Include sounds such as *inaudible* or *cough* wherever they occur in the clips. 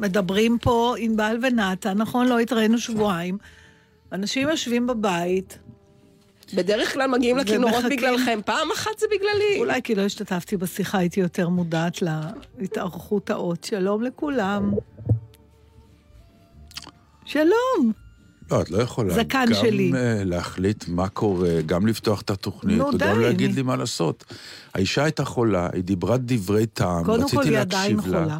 מדברים פה ענבל ונתן, נכון? לא התראינו שבועיים. אנשים יושבים בבית. בדרך כלל מגיעים לכינורות בגללכם, פעם אחת זה בגללי. אולי כי לא השתתפתי בשיחה, הייתי יותר מודעת להתארכות האות. שלום לכולם. שלום. לא, את לא יכולה. זקן גם שלי. גם uh, להחליט מה קורה, גם לפתוח את התוכנית, נו, וגם די, להגיד אני... לי מה לעשות. האישה הייתה חולה, היא דיברה דברי טעם, רציתי להקשיב לה. קודם כל היא עדיין חולה.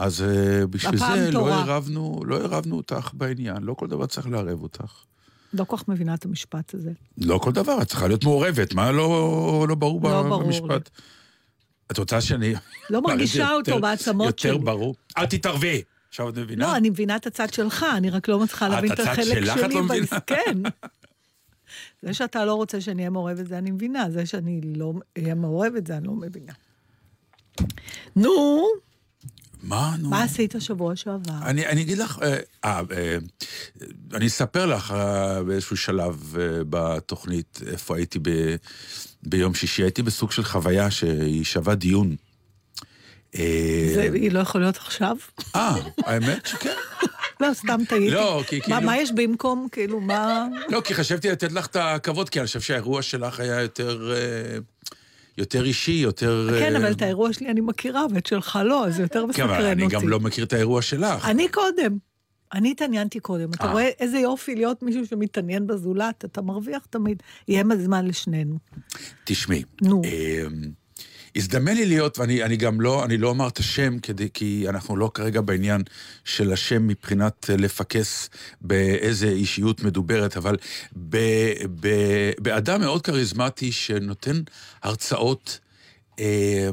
אז uh, בשביל זה לא ערבנו, לא ערבנו אותך בעניין, לא כל דבר צריך לערב אותך. לא כל כך מבינה את המשפט הזה. לא כל דבר, את צריכה להיות מעורבת, מה לא, לא ברור לא ברור במשפט? לי. את רוצה שאני... לא *laughs* מרגישה אותו בעצמות שלי. יותר ברור. אל תתערבי. עכשיו את מבינה? לא, אני מבינה את הצד שלך, אני רק לא מצליחה להבין את החלק שלי. את הצד שלך את לא מבינה? כן. *laughs* זה שאתה לא רוצה שאני אהיה מעורבת, זה אני מבינה. זה שאני לא אהיה מעורבת, זה אני לא מבינה. נו, מה, נו? מה עשית שבוע שעבר? אני, אני אגיד לך, אה, אה, אה, אני אספר לך אה, באיזשהו שלב אה, בתוכנית איפה הייתי ב, ביום שישי. הייתי בסוג של חוויה שהיא שווה דיון. אה, זה, היא לא יכולה להיות עכשיו? אה, האמת שכן. לא, סתם טעיתי. לא, כי כאילו... מה יש במקום, כאילו, מה... לא, כי חשבתי לתת לך את הכבוד, כי אני חושב שהאירוע שלך היה יותר... אה, יותר אישי, יותר... כן, אבל את האירוע שלי אני מכירה, ואת שלך לא, אז זה יותר מסקרן אותי. כן, אבל אני גם לא מכיר את האירוע שלך. אני קודם. אני התעניינתי קודם. אתה רואה איזה יופי להיות מישהו שמתעניין בזולת, אתה מרוויח תמיד. יהיה זמן לשנינו. תשמעי. נו. הזדמן לי להיות, ואני גם לא, אני לא אומר את השם, כדי, כי אנחנו לא כרגע בעניין של השם מבחינת לפקס באיזה אישיות מדוברת, אבל ב, ב, באדם מאוד כריזמטי שנותן הרצאות אה,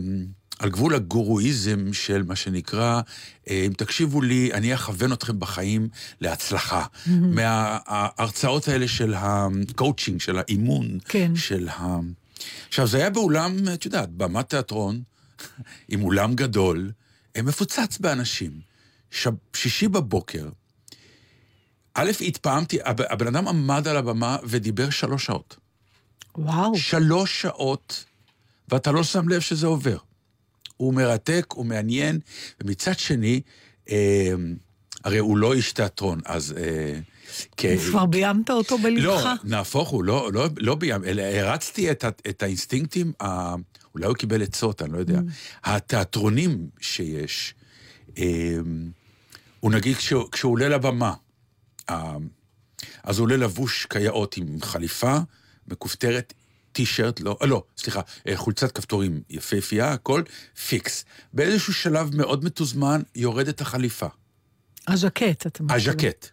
על גבול הגורואיזם של מה שנקרא, אה, אם תקשיבו לי, אני אכוון אתכם בחיים להצלחה. Mm-hmm. מההרצאות האלה של הקואוצ'ינג, של האימון, כן. של ה... עכשיו, זה היה באולם, את יודעת, במת תיאטרון, *laughs* עם אולם גדול, מפוצץ באנשים. ש... שישי בבוקר, א', התפעמתי, הבן אדם עמד על הבמה ודיבר שלוש שעות. וואו. שלוש שעות, ואתה לא שם לב שזה עובר. הוא מרתק, הוא מעניין, ומצד שני, אה, הרי הוא לא איש תיאטרון, אז... אה, כבר ביימת אותו בלבך? לא, נהפוך הוא, לא, לא, לא ביים, אלא הרצתי את, את האינסטינקטים, ה, אולי הוא קיבל עצות, אני לא יודע, mm. התיאטרונים שיש. אמ, הוא נגיד כשהוא, כשהוא עולה לבמה, אז הוא עולה לבוש כיאות עם חליפה מכופתרת, טישרט, לא, לא, סליחה, אה, חולצת כפתורים יפהפייה, הכל פיקס. באיזשהו שלב מאוד מתוזמן יורדת החליפה. הז'קט, אתה אומר. הז'קט.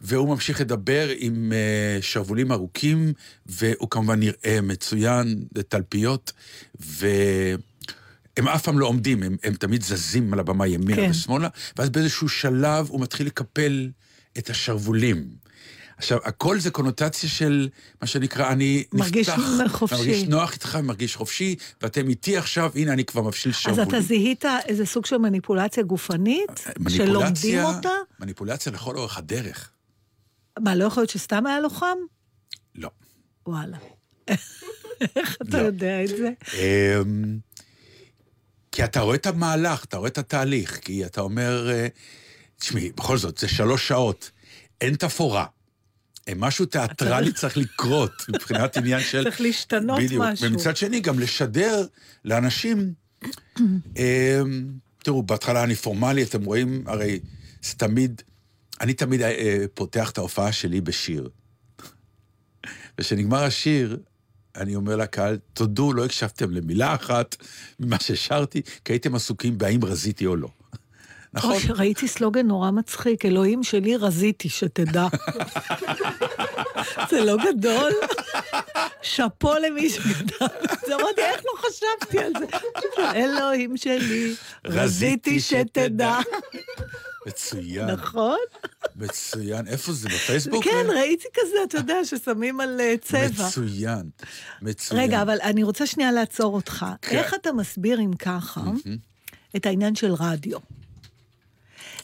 והוא ממשיך לדבר עם uh, שרוולים ארוכים, והוא כמובן נראה מצוין, תלפיות, והם אף פעם לא עומדים, הם, הם תמיד זזים על הבמה ימינה כן. ושמאלה, ואז באיזשהו שלב הוא מתחיל לקפל את השרוולים. עכשיו, הכל זה קונוטציה של מה שנקרא, אני מרגיש נפתח, חופשי. מרגיש נוח איתך, מרגיש חופשי, ואתם איתי עכשיו, הנה, אני כבר מבשיל שרוולים. אז אתה זיהית איזה סוג של מניפולציה גופנית? מניפולציה, שלומדים אותה? מניפולציה לכל אורך הדרך. מה, לא יכול להיות שסתם היה לו חם? לא. וואלה. איך אתה לא. יודע את זה? אמ, כי אתה רואה את המהלך, אתה רואה את התהליך, כי אתה אומר, אה, תשמעי, בכל זאת, זה שלוש שעות, אין תפאורה. משהו תיאטרלי צריך לקרות, *laughs* מבחינת עניין של... צריך להשתנות בדיוק. משהו. ומצד שני, גם לשדר לאנשים... *clears throat* אמ, תראו, בהתחלה אני פורמלי, אתם רואים, הרי זה תמיד... אני תמיד אה, פותח את ההופעה שלי בשיר. וכשנגמר השיר, אני אומר לקהל, תודו, לא הקשבתם למילה אחת ממה ששרתי, כי הייתם עסוקים בהאם רזיתי או לא. נכון. ראיתי סלוגן נורא מצחיק, אלוהים שלי רזיתי, שתדע. זה לא גדול? שאפו למי שגדל. זה אמרתי, איך לא חשבתי על זה? אלוהים שלי, רזיתי שתדע. מצוין. נכון? מצוין. איפה זה, בפייסבוק? כן, ראיתי כזה, אתה יודע, ששמים על אה, צבע. מצוין, מצוין. רגע, אבל אני רוצה שנייה לעצור אותך. כן. איך אתה מסביר, אם ככה, את העניין של רדיו?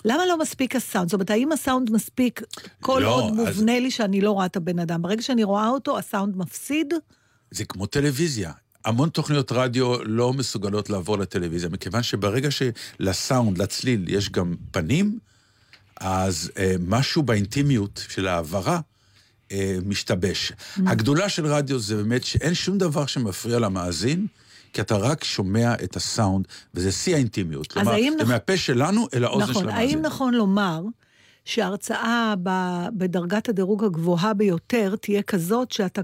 למה לא מספיק הסאונד? זאת אומרת, האם הסאונד מספיק כל לא, עוד מובנה אז... לי שאני לא רואה את הבן אדם? ברגע שאני רואה אותו, הסאונד מפסיד? זה כמו טלוויזיה. המון תוכניות רדיו לא מסוגלות לעבור לטלוויזיה, מכיוון שברגע שלסאונד, לצליל, יש גם פנים, אז אה, משהו באינטימיות של ההעברה אה, משתבש. Mm. הגדולה של רדיו זה באמת שאין שום דבר שמפריע למאזין, כי אתה רק שומע את הסאונד, וזה שיא האינטימיות. כלומר, זה נכ... מהפה שלנו אל האוזן נכון, של המאזין. האם נכון לומר שהרצאה בדרגת הדירוג הגבוהה ביותר תהיה כזאת שאתה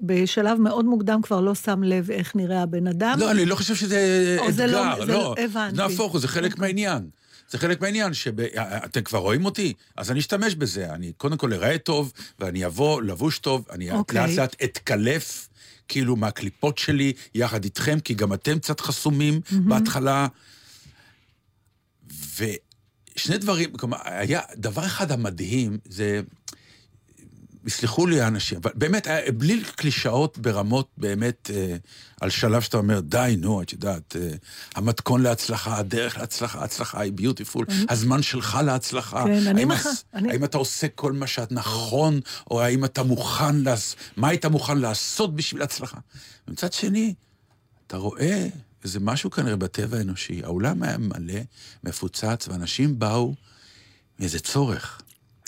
בשלב מאוד מוקדם כבר לא שם לב איך נראה הבן אדם? לא, אני לא חושב שזה אתגר, זה לא. זה לא, הבנתי. נהפוך הוא, זה חלק אוקיי. מהעניין. זה חלק מהעניין, שאתם כבר רואים אותי, אז אני אשתמש בזה. אני קודם כל אראה טוב, ואני אבוא לבוש טוב, אני אוקיי. לאט לאט אתקלף. כאילו מהקליפות שלי יחד איתכם, כי גם אתם קצת חסומים mm-hmm. בהתחלה. ושני דברים, כלומר, היה דבר אחד המדהים, זה יסלחו לי האנשים, אבל באמת, אה, בלי קלישאות ברמות באמת, אה, על שלב שאתה אומר, די, נו, את יודעת, אה, המתכון להצלחה, הדרך להצלחה, ההצלחה היא ביוטיפול, הזמן שלך להצלחה. כן, אני מח... האם אתה עושה כל מה שאת נכון, או האם אתה מוכן, לעש... מה היית מוכן לעשות בשביל הצלחה? ומצד שני, אתה רואה איזה משהו כנראה בטבע האנושי, האולם היה מלא, מפוצץ, ואנשים באו מאיזה צורך.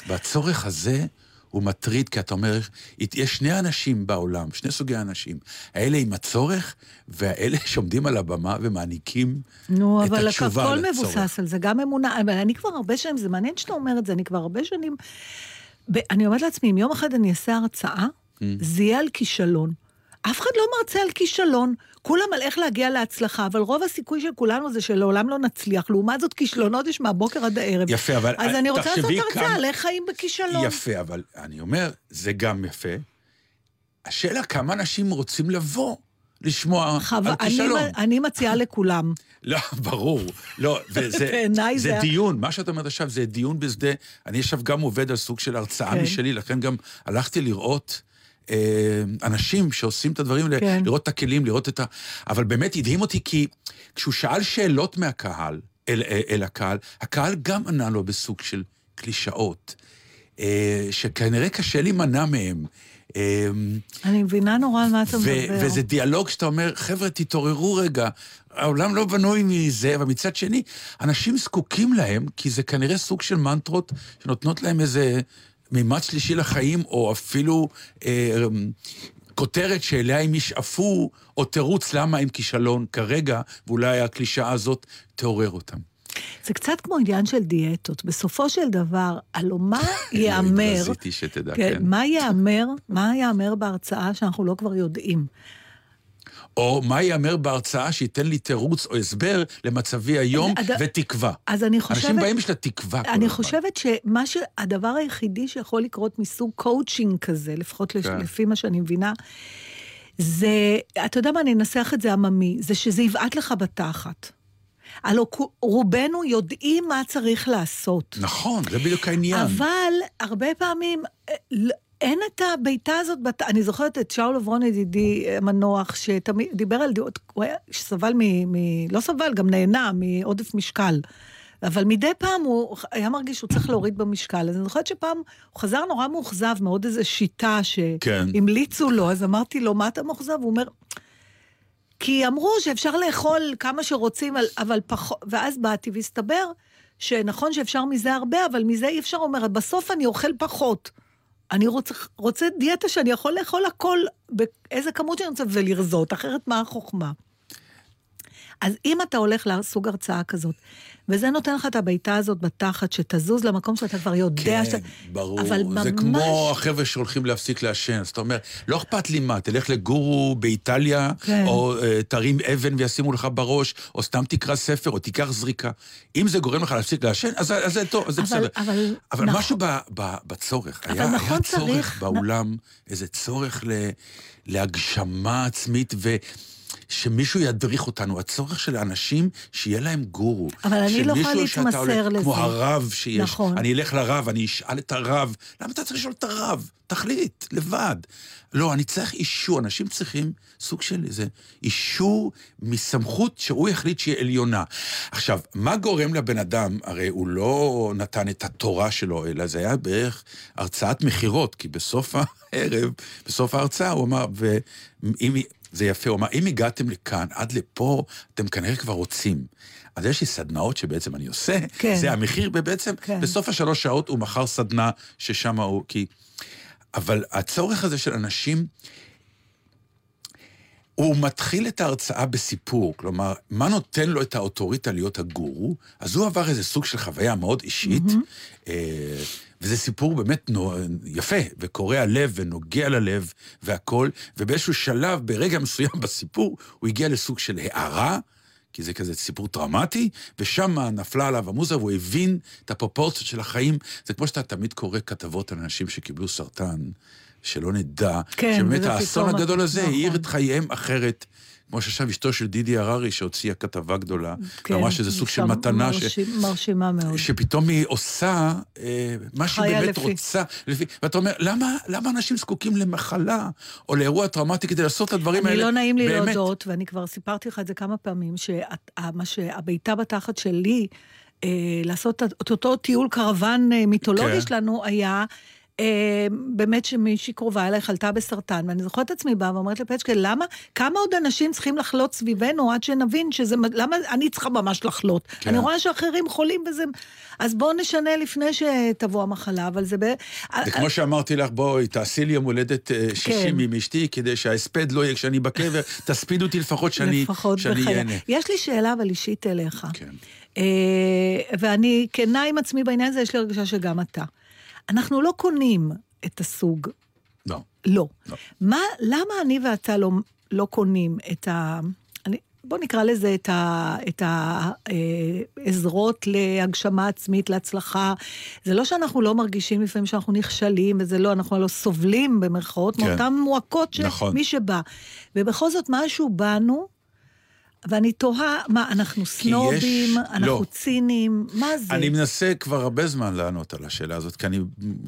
והצורך הזה... הוא מטריד, כי אתה אומר, יש שני אנשים בעולם, שני סוגי אנשים. האלה עם הצורך, והאלה *laughs* שעומדים על הבמה ומעניקים נו, את התשובה לצורך. נו, אבל הכל מבוסס על זה, גם אמונה. אבל אני כבר הרבה שנים, זה מעניין שאתה אומר את זה, אני כבר הרבה שנים... אני אומרת לעצמי, אם יום אחד אני אעשה הרצאה, mm. זה יהיה על כישלון. אף אחד לא מרצה על כישלון. כולם על איך להגיע להצלחה, אבל רוב הסיכוי של כולנו זה שלעולם לא נצליח. לעומת זאת, כישלונות יש מהבוקר עד הערב. יפה, אבל אז אני רוצה לעשות הרצאה על איך חיים בכישלון. יפה, אבל אני אומר, זה גם יפה. השאלה כמה אנשים רוצים לבוא. לשמוע חו... על כישלון. אני, אני מציעה לכולם. *laughs* לא, ברור. לא, וזה *laughs* זה, זה דיון, מה שאת אומרת עכשיו זה דיון בשדה. אני עכשיו גם עובד על סוג של הרצאה כן. משלי, לכן גם הלכתי לראות אנשים שעושים את הדברים האלה, כן. לראות את הכלים, לראות את ה... אבל באמת הדהים אותי כי כשהוא שאל שאלות מהקהל, אל, אל, אל הקהל, הקהל גם ענה לו בסוג של קלישאות, אה, שכנראה קשה להימנע מהם. אה, אני מבינה נורא על מה אתה מדבר. וזה דיאלוג שאתה אומר, חבר'ה, תתעוררו רגע, העולם לא בנוי מזה, אבל מצד שני, אנשים זקוקים להם, כי זה כנראה סוג של מנטרות שנותנות להם איזה מימד שלישי לחיים, או אפילו אה, כותרת שאליה הם ישאפו, או תירוץ למה הם כישלון כרגע, ואולי הקלישאה הזאת תעורר אותם. זה קצת כמו עניין של דיאטות. בסופו של דבר, הלו מה *laughs* ייאמר... רציתי שתדע, כן. כן. מה ייאמר, מה ייאמר בהרצאה שאנחנו לא כבר יודעים? או מה ייאמר בהרצאה שייתן לי תירוץ או הסבר למצבי היום אז, ותקווה. אז אני חושבת... אנשים באים בשביל התקווה אני חושבת שמה ש... הדבר היחידי שיכול לקרות מסוג קואוצ'ינג כזה, לפחות כן. לפי מה שאני מבינה, זה, אתה יודע מה, אני אנסח את זה עממי, זה שזה יבעט לך בתחת. הלוא רובנו יודעים מה צריך לעשות. נכון, זה בדיוק העניין. אבל הרבה פעמים אה, אין את הבעיטה הזאת, בת... אני זוכרת את שאול עברון ידידי המנוח, שתמיד דיבר על דעות, הוא היה, שסבל מ... מ... לא סבל, גם נהנה מעודף משקל. אבל מדי פעם הוא היה מרגיש שהוא צריך להוריד במשקל. אז אני זוכרת שפעם הוא חזר נורא מאוכזב מעוד איזו שיטה שהמליצו כן. לו, אז אמרתי לו, מה אתה מאוכזב? הוא אומר, כי אמרו שאפשר לאכול כמה שרוצים, אבל פחות... ואז באתי והסתבר שנכון שאפשר מזה הרבה, אבל מזה אי אפשר, הוא אומר, בסוף אני אוכל פחות. אני רוצה, רוצה דיאטה שאני יכול לאכול הכל באיזה כמות שאני רוצה ולרזות, אחרת מה החוכמה? אז אם אתה הולך לסוג הרצאה כזאת, וזה נותן לך את הבעיטה הזאת בתחת, שתזוז למקום שאתה כבר יודע כן, שאתה... ברור. אבל זה ממש... כמו החבר'ה שהולכים להפסיק לעשן. אז אתה אומר, לא אכפת לי מה, תלך לגורו באיטליה, כן. או uh, תרים אבן וישימו לך בראש, או סתם תקרא ספר, או תיקח זריקה. אם זה גורם לך להפסיק לעשן, אז, אז זה טוב, אז זה בסדר. אבל אבל נכון. משהו ב, ב, בצורך. אבל היה, נכון היה צורך צריך- באולם, איזה צורך ל, להגשמה עצמית, ו... שמישהו ידריך אותנו, הצורך של האנשים שיהיה להם גורו. אבל אני לא יכולה להתמסר לזה. כמו הרב שיש. נכון. אני אלך לרב, אני אשאל את הרב. למה אתה צריך לשאול את הרב? תחליט, לבד. לא, אני צריך אישור, אנשים צריכים סוג של איזה אישור מסמכות שהוא יחליט שהיא עליונה. עכשיו, מה גורם לבן אדם? הרי הוא לא נתן את התורה שלו, אלא זה היה בערך הרצאת מכירות, כי בסוף הערב, בסוף ההרצאה הוא אמר, ואם... זה יפה, הוא אמר, אם הגעתם לכאן, עד לפה, אתם כנראה כבר רוצים. אז יש לי סדנאות שבעצם אני עושה, כן. זה המחיר, ובעצם כן. בסוף השלוש שעות הוא מכר סדנה ששם הוא... כי... אבל הצורך הזה של אנשים, הוא מתחיל את ההרצאה בסיפור, כלומר, מה נותן לו את האוטוריטה להיות הגורו? אז הוא עבר איזה סוג של חוויה מאוד אישית, אה, וזה סיפור באמת נו, יפה, וקורע לב ונוגע ללב והכול, ובאיזשהו שלב, ברגע מסוים *laughs* בסיפור, הוא הגיע לסוג של הערה, כי זה כזה סיפור טראומטי, ושם נפלה עליו המוזה, והוא הבין את הפרופורציות של החיים. זה כמו שאתה תמיד קורא כתבות על אנשים שקיבלו סרטן, שלא נדע, כן, שבאמת האסון פתאום- הגדול הזה נכון. האיר את חייהם אחרת. כמו שעכשיו אשתו של דידי הררי, שהוציאה כתבה גדולה, כן, ואמרה שזה סוג של מתנה, ש... מרשים- מרשימה מאוד. שפתאום היא עושה אה, מה שהיא באמת לפי. רוצה. לפי, ואתה אומר, למה, למה אנשים זקוקים למחלה או לאירוע טראומטי כדי לעשות את הדברים אני האלה? לא נעים לי באמת. להודות, ואני כבר סיפרתי לך את זה כמה פעמים, שהבעיטה בתחת שלי, אה, לעשות את אותו טיול קרוון אה, מיתולוגי כן. שלנו, היה... אה, באמת שמישהי קרובה אליי חלתה בסרטן, ואני זוכרת את עצמי באה ואומרת לפצ'קה, למה, כמה עוד אנשים צריכים לחלות סביבנו עד שנבין שזה, למה אני צריכה ממש לחלות? כן. אני רואה שאחרים חולים בזה, אז בואו נשנה לפני שתבוא המחלה, אבל זה ב... זה כמו שאמרתי לך, בואי, תעשי לי יום הולדת אה, 60 כן. עם אשתי, כדי שההספד לא יהיה כשאני בקבר, *laughs* תספידו אותי לפחות שאני. ייהנה. יש לי שאלה אבל אישית אליך. כן. אה, ואני כנה עם עצמי בעניין הזה, יש לי הרגשה שגם אתה. אנחנו לא קונים את הסוג, לא. לא. לא. מה, למה אני ואתה לא, לא קונים את ה... אני, בוא נקרא לזה את ה- את העזרות להגשמה עצמית, להצלחה. זה לא שאנחנו לא מרגישים לפעמים שאנחנו נכשלים, וזה לא, אנחנו לא סובלים במרכאות, כן. מאותן מועקות של נכון. מי שבא. ובכל זאת משהו בנו, ואני תוהה, מה, אנחנו סנובים, אנחנו לא. ציניים, מה זה? אני מנסה כבר הרבה זמן לענות על השאלה הזאת, כי אני,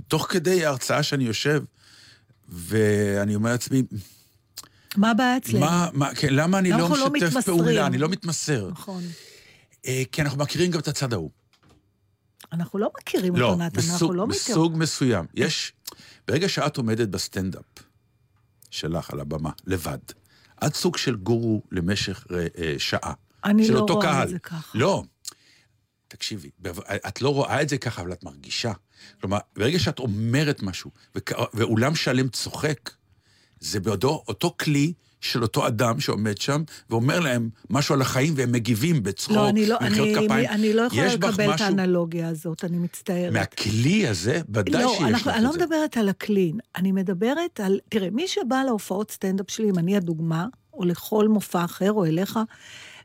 תוך כדי ההרצאה שאני יושב, ואני אומר לעצמי, מה הבעיה אצלנו? מה, מה, כן, למה אני לא לא משתף מתמסרים? פעולה? אני לא מתמסר. נכון. אה, כי אנחנו מכירים גם את הצד ההוא. אנחנו לא מכירים לא, אותו, נתן, אנחנו לא מכירים. בסוג מסוים. יש, ברגע שאת עומדת בסטנדאפ שלך על הבמה, לבד, את סוג של גורו למשך אה, אה, שעה. אני לא אותו רואה קהל. את זה ככה. לא. תקשיבי, את לא רואה את זה ככה, אבל את מרגישה. כלומר, ברגע שאת אומרת משהו, וכ- ואולם שלם צוחק, זה באותו אותו כלי של אותו אדם שעומד שם, ואומר להם משהו על החיים, והם מגיבים בצחוק, לא, אני לא, אני, כפיים. אני לא יכולה לקבל את משהו- האנלוגיה הזאת, אני מצטערת. מהכלי הזה, ודאי לא, שיש אנחנו, לך אני לא את זה. מדברת על ה clean, אני מדברת על... תראה, מי שבא להופעות סטנדאפ שלי, אם אני הדוגמה, או לכל מופע אחר, או אליך,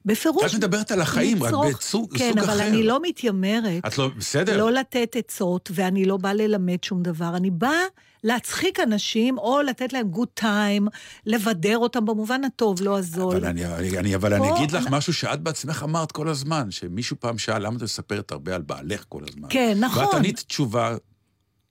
בפירוש... את מדברת על החיים, רק לצרוך- בסוג כן, סוג אבל אחר. אני לא מתיימרת את לא, בסדר. לא לתת עצות, ואני לא באה ללמד שום דבר. אני באה להצחיק אנשים, או לתת להם good time, לבדר אותם במובן הטוב, לא הזול. אבל אני, אני, אני, אבל אני פה- אגיד לך משהו שאת בעצמך אמרת כל הזמן, שמישהו פעם שאל, למה את מספרת הרבה על בעלך כל הזמן? כן, נכון. ואת ענית תשובה,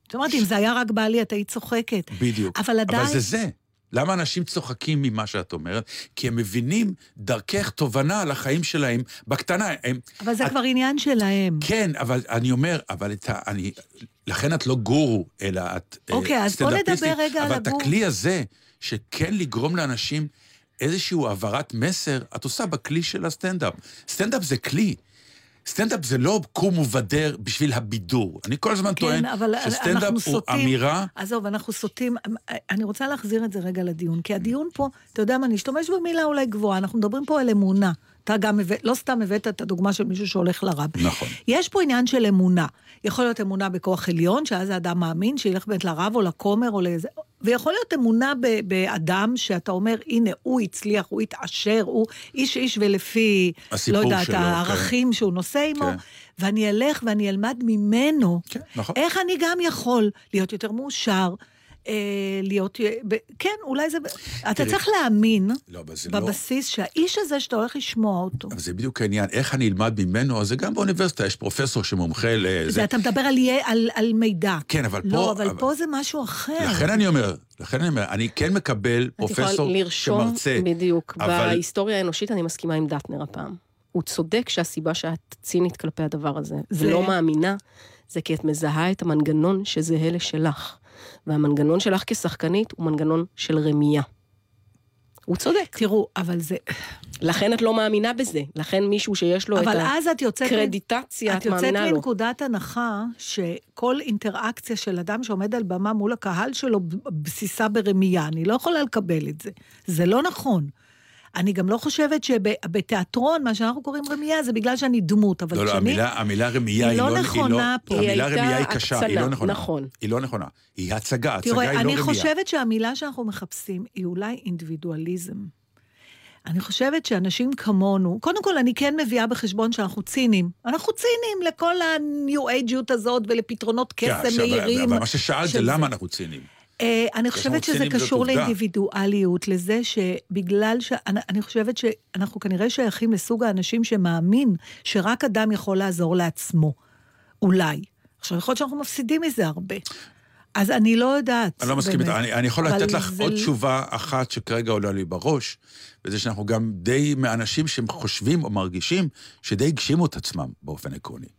זאת אומרת, אם זה היה רק בעלי, את היית צוחקת. בדיוק. אבל עדיין... אבל זה זה. למה אנשים צוחקים ממה שאת אומרת? כי הם מבינים דרכך תובנה על החיים שלהם בקטנה. הם, אבל זה את- כבר עניין שלהם. כן, אבל אני אומר, אבל את ה... אני... לכן את לא גורו, אלא את אה, אוקיי, אז בוא. נדבר רגע על אבל את. הכלי הזה, שכן לגרום לאנשים איזושהי העברת מסר, את עושה בכלי של הסטנדאפ. סטנדאפ זה כלי. סטנדאפ זה לא קום ובדר בשביל הבידור. אני כל הזמן כן, טוען שסטנדאפ הוא סוטים, אמירה... עזוב, אנחנו סוטים. אני רוצה להחזיר את זה רגע לדיון, כי הדיון פה, אתה יודע מה, נשתמש במילה אולי גבוהה, אנחנו מדברים פה על אמונה. אתה גם, לא סתם הבאת את הדוגמה של מישהו שהולך לרב. נכון. יש פה עניין של אמונה. יכול להיות אמונה בכוח עליון, שאז האדם מאמין, שילך באמת לרב או לכומר או לאיזה... ויכול להיות אמונה באדם שאתה אומר, הנה, הוא הצליח, הוא התעשר, הוא איש איש ולפי, לא יודעת, שלו, הערכים כן. שהוא נושא עמו, כן. ואני אלך ואני אלמד ממנו, כן, נכון. איך אני גם יכול להיות יותר מאושר. אה, להיות, ב- כן, אולי זה, אתה תראי, צריך להאמין לא, אבל זה לא- בבסיס שהאיש הזה שאתה הולך לשמוע אותו, אבל זה בדיוק העניין, איך אני אלמד ממנו, אז זה גם באוניברסיטה, יש פרופסור שמומחה לזה. זה אתה מדבר על, על, על מידע. כן, אבל פה... לא, אבל פה זה משהו אחר. לכן אני אומר, לכן אני אומר, אני כן מקבל את יכולה פרופסור לרשום, שמרצה. בדיוק. אבל- בהיסטוריה האנושית אני מסכימה עם דטנר הפעם. הוא צודק שהסיבה שאת צינית כלפי הדבר הזה, זה- ולא מאמינה, זה כי את מזהה את המנגנון שזהה לשלך. והמנגנון שלך כשחקנית הוא מנגנון של רמייה. הוא צודק. תראו, אבל זה... לכן את לא מאמינה בזה. לכן מישהו שיש לו את אבל אז את יוצאת... הקרדיטציה, את את יוצאת מאמינה לו. מנקודת הנחה שכל אינטראקציה של אדם שעומד על במה מול הקהל שלו בסיסה ברמייה. אני לא יכולה לקבל את זה. זה לא נכון. אני גם לא חושבת שבתיאטרון, מה שאנחנו קוראים רמייה, זה בגלל שאני דמות, אבל לא, לא, כשאני... המילה, המילה רמייה היא היא לא לא... נכונה פה. היא המילה רמייה היא קשה, היא לא נכונה. נכון. היא לא נכונה. היא הצגה, הצגה היא לא אני רמייה. חושבת שהמילה שאנחנו מחפשים היא אולי אינדיבידואליזם. אני חושבת שאנשים כמונו, קודם כל, אני כן מביאה בחשבון שאנחנו ציניים. אנחנו ציניים לכל הניו אייג'יות הזאת ולפתרונות כן, קסם עכשיו, מהירים. אבל מה ששאלת זה זה. למה אנחנו ציניים. אה, אני חושבת שזה קשור. לאינדיבידואליות, לזה שבגלל ש... אני, אני חושבת שאנחנו כנראה שייכים לסוג האנשים שמאמין שרק אדם יכול לעזור לעצמו. אולי. עכשיו, יכול להיות שאנחנו מפסידים מזה הרבה. אז אני לא יודעת. אני לא מסכים. איתך, אני, אני יכול לתת לך זה עוד לא- תשובה אחת שכרגע עולה לי בראש, וזה שאנחנו גם די מאנשים שהם חושבים או מרגישים שדי הגשימו את עצמם באופן עקרוני.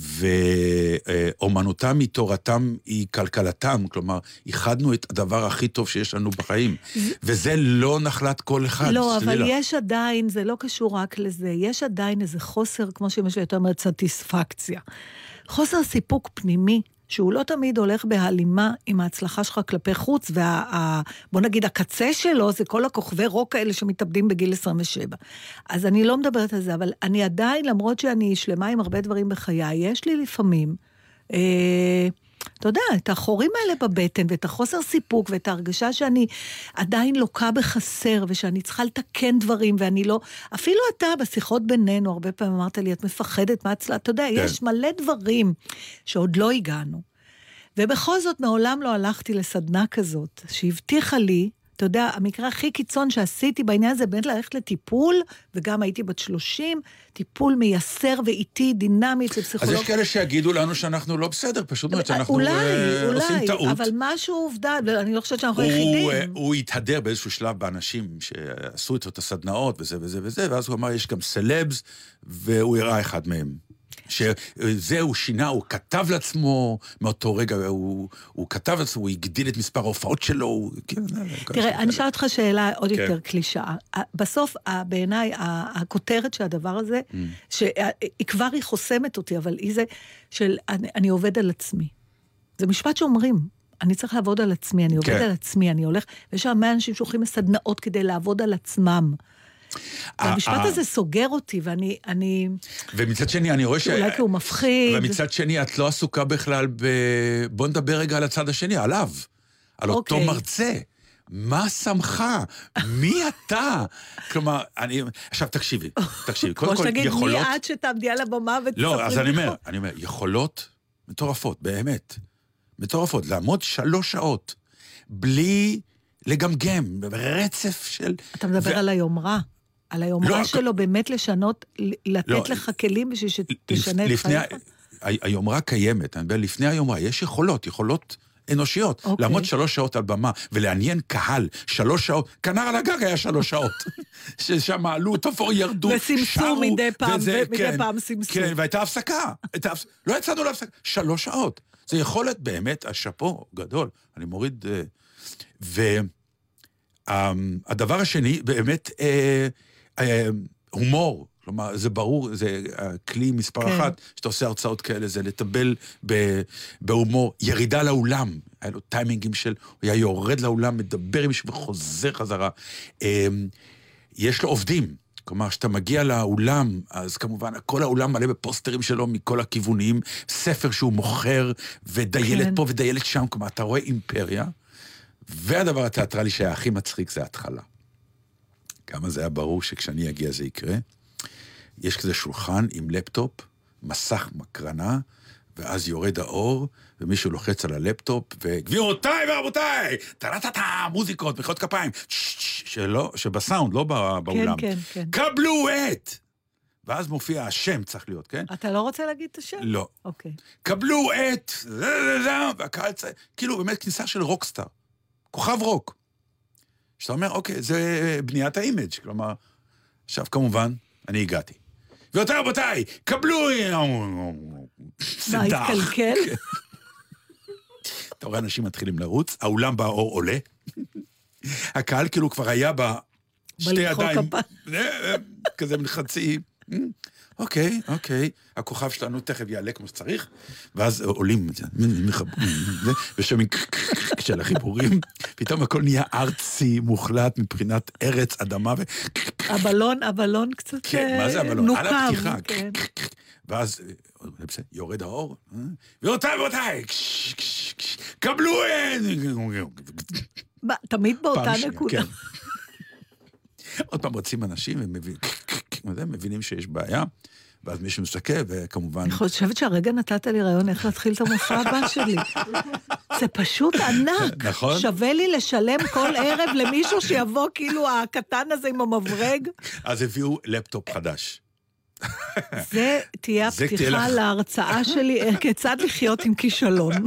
ואומנותם היא תורתם היא כלכלתם, כלומר, איחדנו את הדבר הכי טוב שיש לנו בחיים, וזה לא נחלת כל אחד, לא, שתדעי אבל. יש עדיין, זה לא קשור רק לזה, יש עדיין איזה חוסר, כמו שאמא שלי הייתה אומרת, סטיספקציה. חוסר סיפוק פנימי, שהוא לא תמיד הולך בהלימה עם ההצלחה שלך כלפי חוץ, וה... בוא נגיד, הקצה שלו זה כל הכוכבי רוק האלה שמתאבדים בגיל 27. אז אני לא מדברת על זה, אבל אני עדיין, למרות שאני שלמה עם הרבה דברים בחיי, יש לי לפעמים... אה, אתה יודע, את החורים האלה בבטן, ואת החוסר סיפוק, ואת ההרגשה שאני עדיין לוקה בחסר, ושאני צריכה לתקן דברים, ואני לא... אפילו אתה, בשיחות בינינו, הרבה פעמים אמרת לי, את מפחדת מהצלחה, אתה יודע, כן. יש מלא דברים שעוד לא הגענו. ובכל זאת, מעולם לא הלכתי לסדנה כזאת, שהבטיחה לי, אתה יודע, המקרה הכי קיצון שעשיתי בעניין הזה, באמת ללכת לטיפול, וגם הייתי בת 30, טיפול מייסר ואיטי, דינמי אצל אז פסיכולוג. יש כאלה שיגידו לנו שאנחנו לא בסדר, פשוט מאוד שאנחנו אולי, אה, אולי, עושים טעות. אבל משהו עובדה, ואני לא חושבת שאנחנו הוא, היחידים. אה, הוא התהדר באיזשהו שלב באנשים שעשו איתו את הסדנאות וזה וזה וזה, ואז הוא אמר, יש גם סלבס, והוא הראה אחד מהם. שזה הוא שינה, הוא כתב לעצמו, מאותו רגע הוא, הוא כתב לעצמו, הוא הגדיל את מספר ההופעות שלו, הוא... כן, תראה, אני אשאל אותך שאלה עוד כן. יותר קלישאה. בסוף, בעיניי, הכותרת של הדבר הזה, Mm. שהיא כבר היא חוסמת אותי, אבל היא זה של אני, אני עובד על עצמי. זה משפט שאומרים. אני צריך לעבוד על עצמי, אני עובד כן. על עצמי, אני הולך, ויש הרבה אנשים שהולכים לסדנאות כדי לעבוד על עצמם. והמשפט אה. הזה סוגר אותי, ואני, אני, ומצד שני, אני רואה ש... אולי כי הוא מפחיד. ומצד שני, את לא עסוקה בכלל ב... בוא נדבר רגע על הצד השני, עליו. על אותו אוקיי. מרצה. מה שמך? מי *laughs* אתה? כלומר, אני... עכשיו, תקשיבי, תקשיבי. *laughs* כמו קודם כל, שתגיד, יכולות... מי את שתעמדי על הבמה ותספרי לא, אז אני אומר? אני אומר, יכולות מטורפות, באמת. מטורפות. לעמוד שלוש שעות בלי לגמגם, ברצף של... אתה מדבר ו- על היומרה. על לא, היומרה הכ- שלו באמת לשנות, לתת לא, לך כלים בשביל שתשנה את לפני, חייך? ה- היומרה קיימת, אני מדבר לפני היומרה, יש יכולות, יכולות אנושיות. אוקיי. לעמוד שלוש שעות על במה ולעניין קהל שלוש שעות, כנר על הגג היה שלוש שעות. *laughs* ששם עלו, תופו ירדו, וסמסו שרו. מדי פעם, וזה, ומדי כן, פעם סמסו. כן, והייתה הפסקה. הייתה, לא יצאנו להפסקה, שלוש שעות. זה יכולת באמת, השאפו גדול. אני מוריד... אה, והדבר השני, באמת, אה, הומור. כלומר, זה ברור, זה הכלי מספר כן. אחת, שאתה עושה הרצאות כאלה, זה לטבל בהומור, ירידה לאולם. היה לו טיימינגים של, הוא היה יורד לאולם, מדבר עם מישהו וחוזר חזרה. אמ, יש לו עובדים. כלומר, כשאתה מגיע לאולם, אז כמובן, כל האולם מלא בפוסטרים שלו מכל הכיוונים, ספר שהוא מוכר, ודיילת כן. פה ודיילת שם, כלומר, אתה רואה אימפריה, והדבר התיאטרלי שהיה הכי מצחיק זה ההתחלה. כמה זה היה ברור שכשאני אגיע זה יקרה. יש כזה שולחן עם לפטופ, מסך מקרנה, ואז יורד האור, ומישהו לוחץ על הלפטופ, וגבירותיי ורבותיי, טה-טה-טה, מוזיקות, מחיאות כפיים, שלא, שבסאונד, לא בא- באולם. כן, כן. קבלו את! ואז מופיע השם צריך להיות, כן? אתה לא רוצה להגיד את השם? לא. אוקיי. קבלו את... והקהל. כאילו, באמת כניסה של rockstar. כוכב רוק. שאתה אומר, אוקיי, זה בניית ה image, כלומר... עכשיו, כמובן, אני הגעתי. גבירותיי רבותיי, קבלו... *laughs* מה, התקלקל? אתה רואה אנשים מתחילים לרוץ, האולם באור עולה. הקהל כאילו כבר היה ב... שתי ידיים. אה, אה, כזה חצי. אה, אוקיי, אוקיי, הכוכב שלנו תכף יעלה כמו שצריך, ואז עולים, ושומעים של החיבורים, פתאום הכל נהיה ארצי מוחלט מבחינת ארץ, אדמה, ו... הבלון, הבלון קצת כן, מה זה אה, הבלון? על. הפתיחה. כן. ואז אה, יורד האור, אה, גבירותיי ורבותיי, קבלו... אה, תמיד באותה נקודה. כן. עוד פעם רוצים אנשים, וזה, מבינים שיש בעיה, ואז מישהו מסתכל, וכמובן... אני חושבת שהרגע נתת לי רעיון איך להתחיל את המופע הבא שלי. *laughs* זה פשוט ענק. נכון. שווה לי לשלם כל ערב למישהו שיבוא כאילו הקטן הזה עם המברג. אז הביאו לפטופ חדש. זה תהיה הפתיחה להרצאה שלי, איך- כיצד לחיות עם כישלון. *laughs*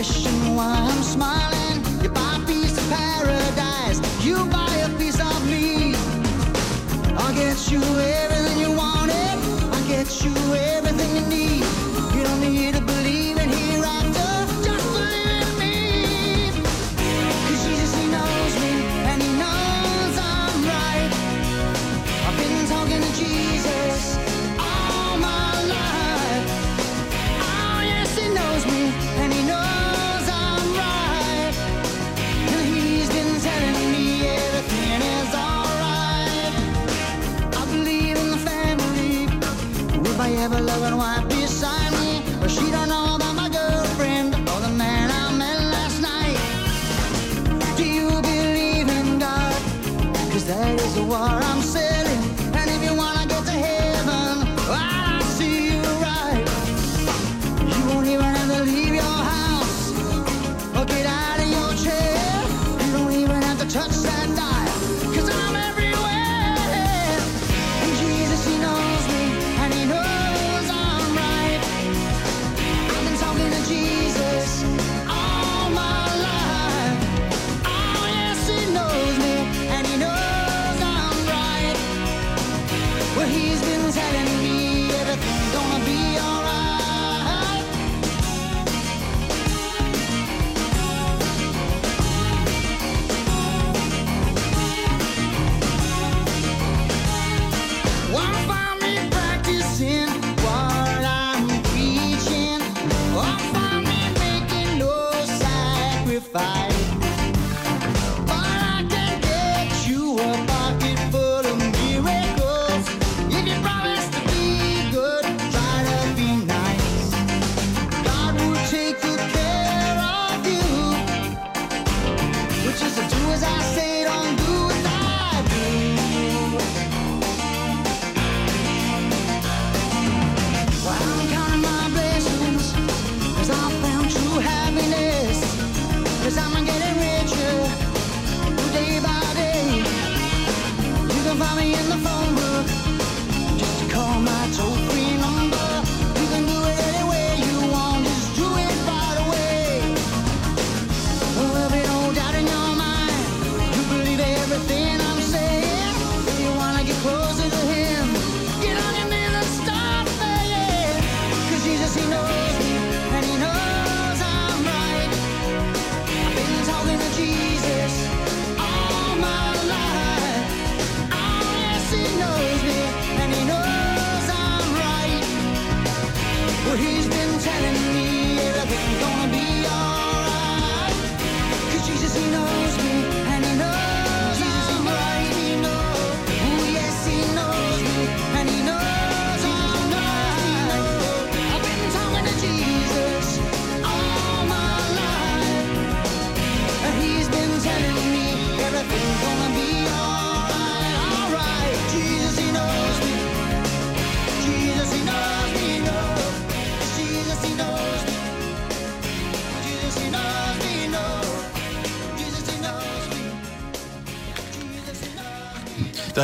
question why I'm smiling. You buy a piece of paradise, you buy a piece of me. I'll get you ever loving white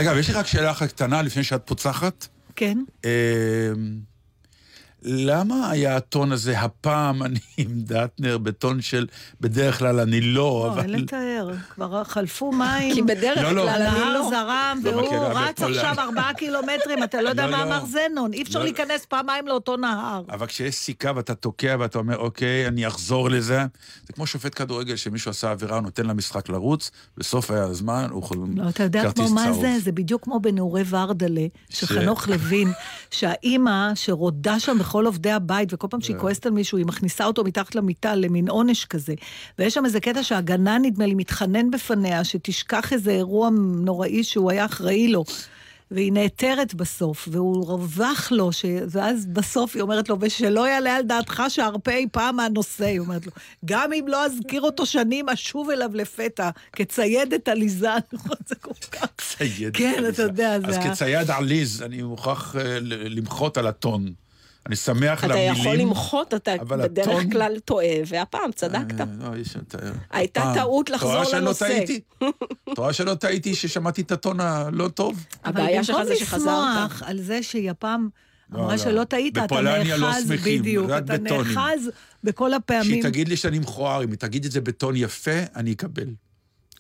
אגב, יש לי רק שאלה אחת קטנה לפני שאת פוצחת. כן? למה היה הטון הזה, הפעם אני *laughs* עם דטנר בטון של בדרך כלל אני לא, לא, אבל... אין לתאר. כבר חלפו *laughs* מים. כי בדרך לא, לא. כלל הנהר לא. זרם, לא והוא רץ. עכשיו ארבעה *laughs* קילומטרים, אתה לא יודע לא, מה לא. אמר זנון. אי אפשר לא. להיכנס פעמיים לאותו נהר. אבל כשיש סיכה ואתה תוקע ואתה אומר, אוקיי, אני אחזור לזה, זה כמו שופט כדורגל שמישהו עשה עבירה, הוא נותן למשחק לרוץ, בסוף הזמן הוא חוזר לא, אתה יודע כרטיס כמו מה צהוב. זה? זה בדיוק כמו בנעורי ורדלה, ש- שחנוך לוין, שהאימא שרודה שם בכל עובדי הבית, וכל פעם אה. שהיא כועסת על מישהו, היא מכניסה אותו מתחת למיטה למין עונש כזה. ויש שם איזה קטע שהגנן, נדמה לי, מתחנן בפניה, שתשכח איזה אירוע נוראי שהוא היה אחראי לו. והיא נעתרת בסוף, והוא רווח לו, ש... ואז בסוף היא אומרת לו, ושלא יעלה על דעתך שארפה אי פעם מהנושא, היא אומרת לו, גם אם לא אזכיר אותו שנים, אשוב אליו לפתע, כציידת עליזה, *laughs* זה כל כך... צייד. כן, אתה יודע, זה אז ה- כצייד עליז, אני מוכרח אה, למחות על הטון. אני שמח אתה המילים. יכול למחות, אתה אבל בדרך הטון- כלל טועה, והפעם צדקת. אה, לא, יש... אתה- הייתה. טעות לחזור שלא לנושא. טעיתי? *laughs* את רואה שלא טעיתי ששמעתי את הטון הלא טוב? הבעיה שלך זה אבל שחזרת. במקום לשמוח על זה שהיא הפעם לא, אמרה לא. שלא טעית, אתה לא נאחז, בדיוק, אתה. נאחז בכל שהיא הפעמים. תגיד לי שאני מכוער, אם היא תגיד את זה בטון יפה, אני אקבל.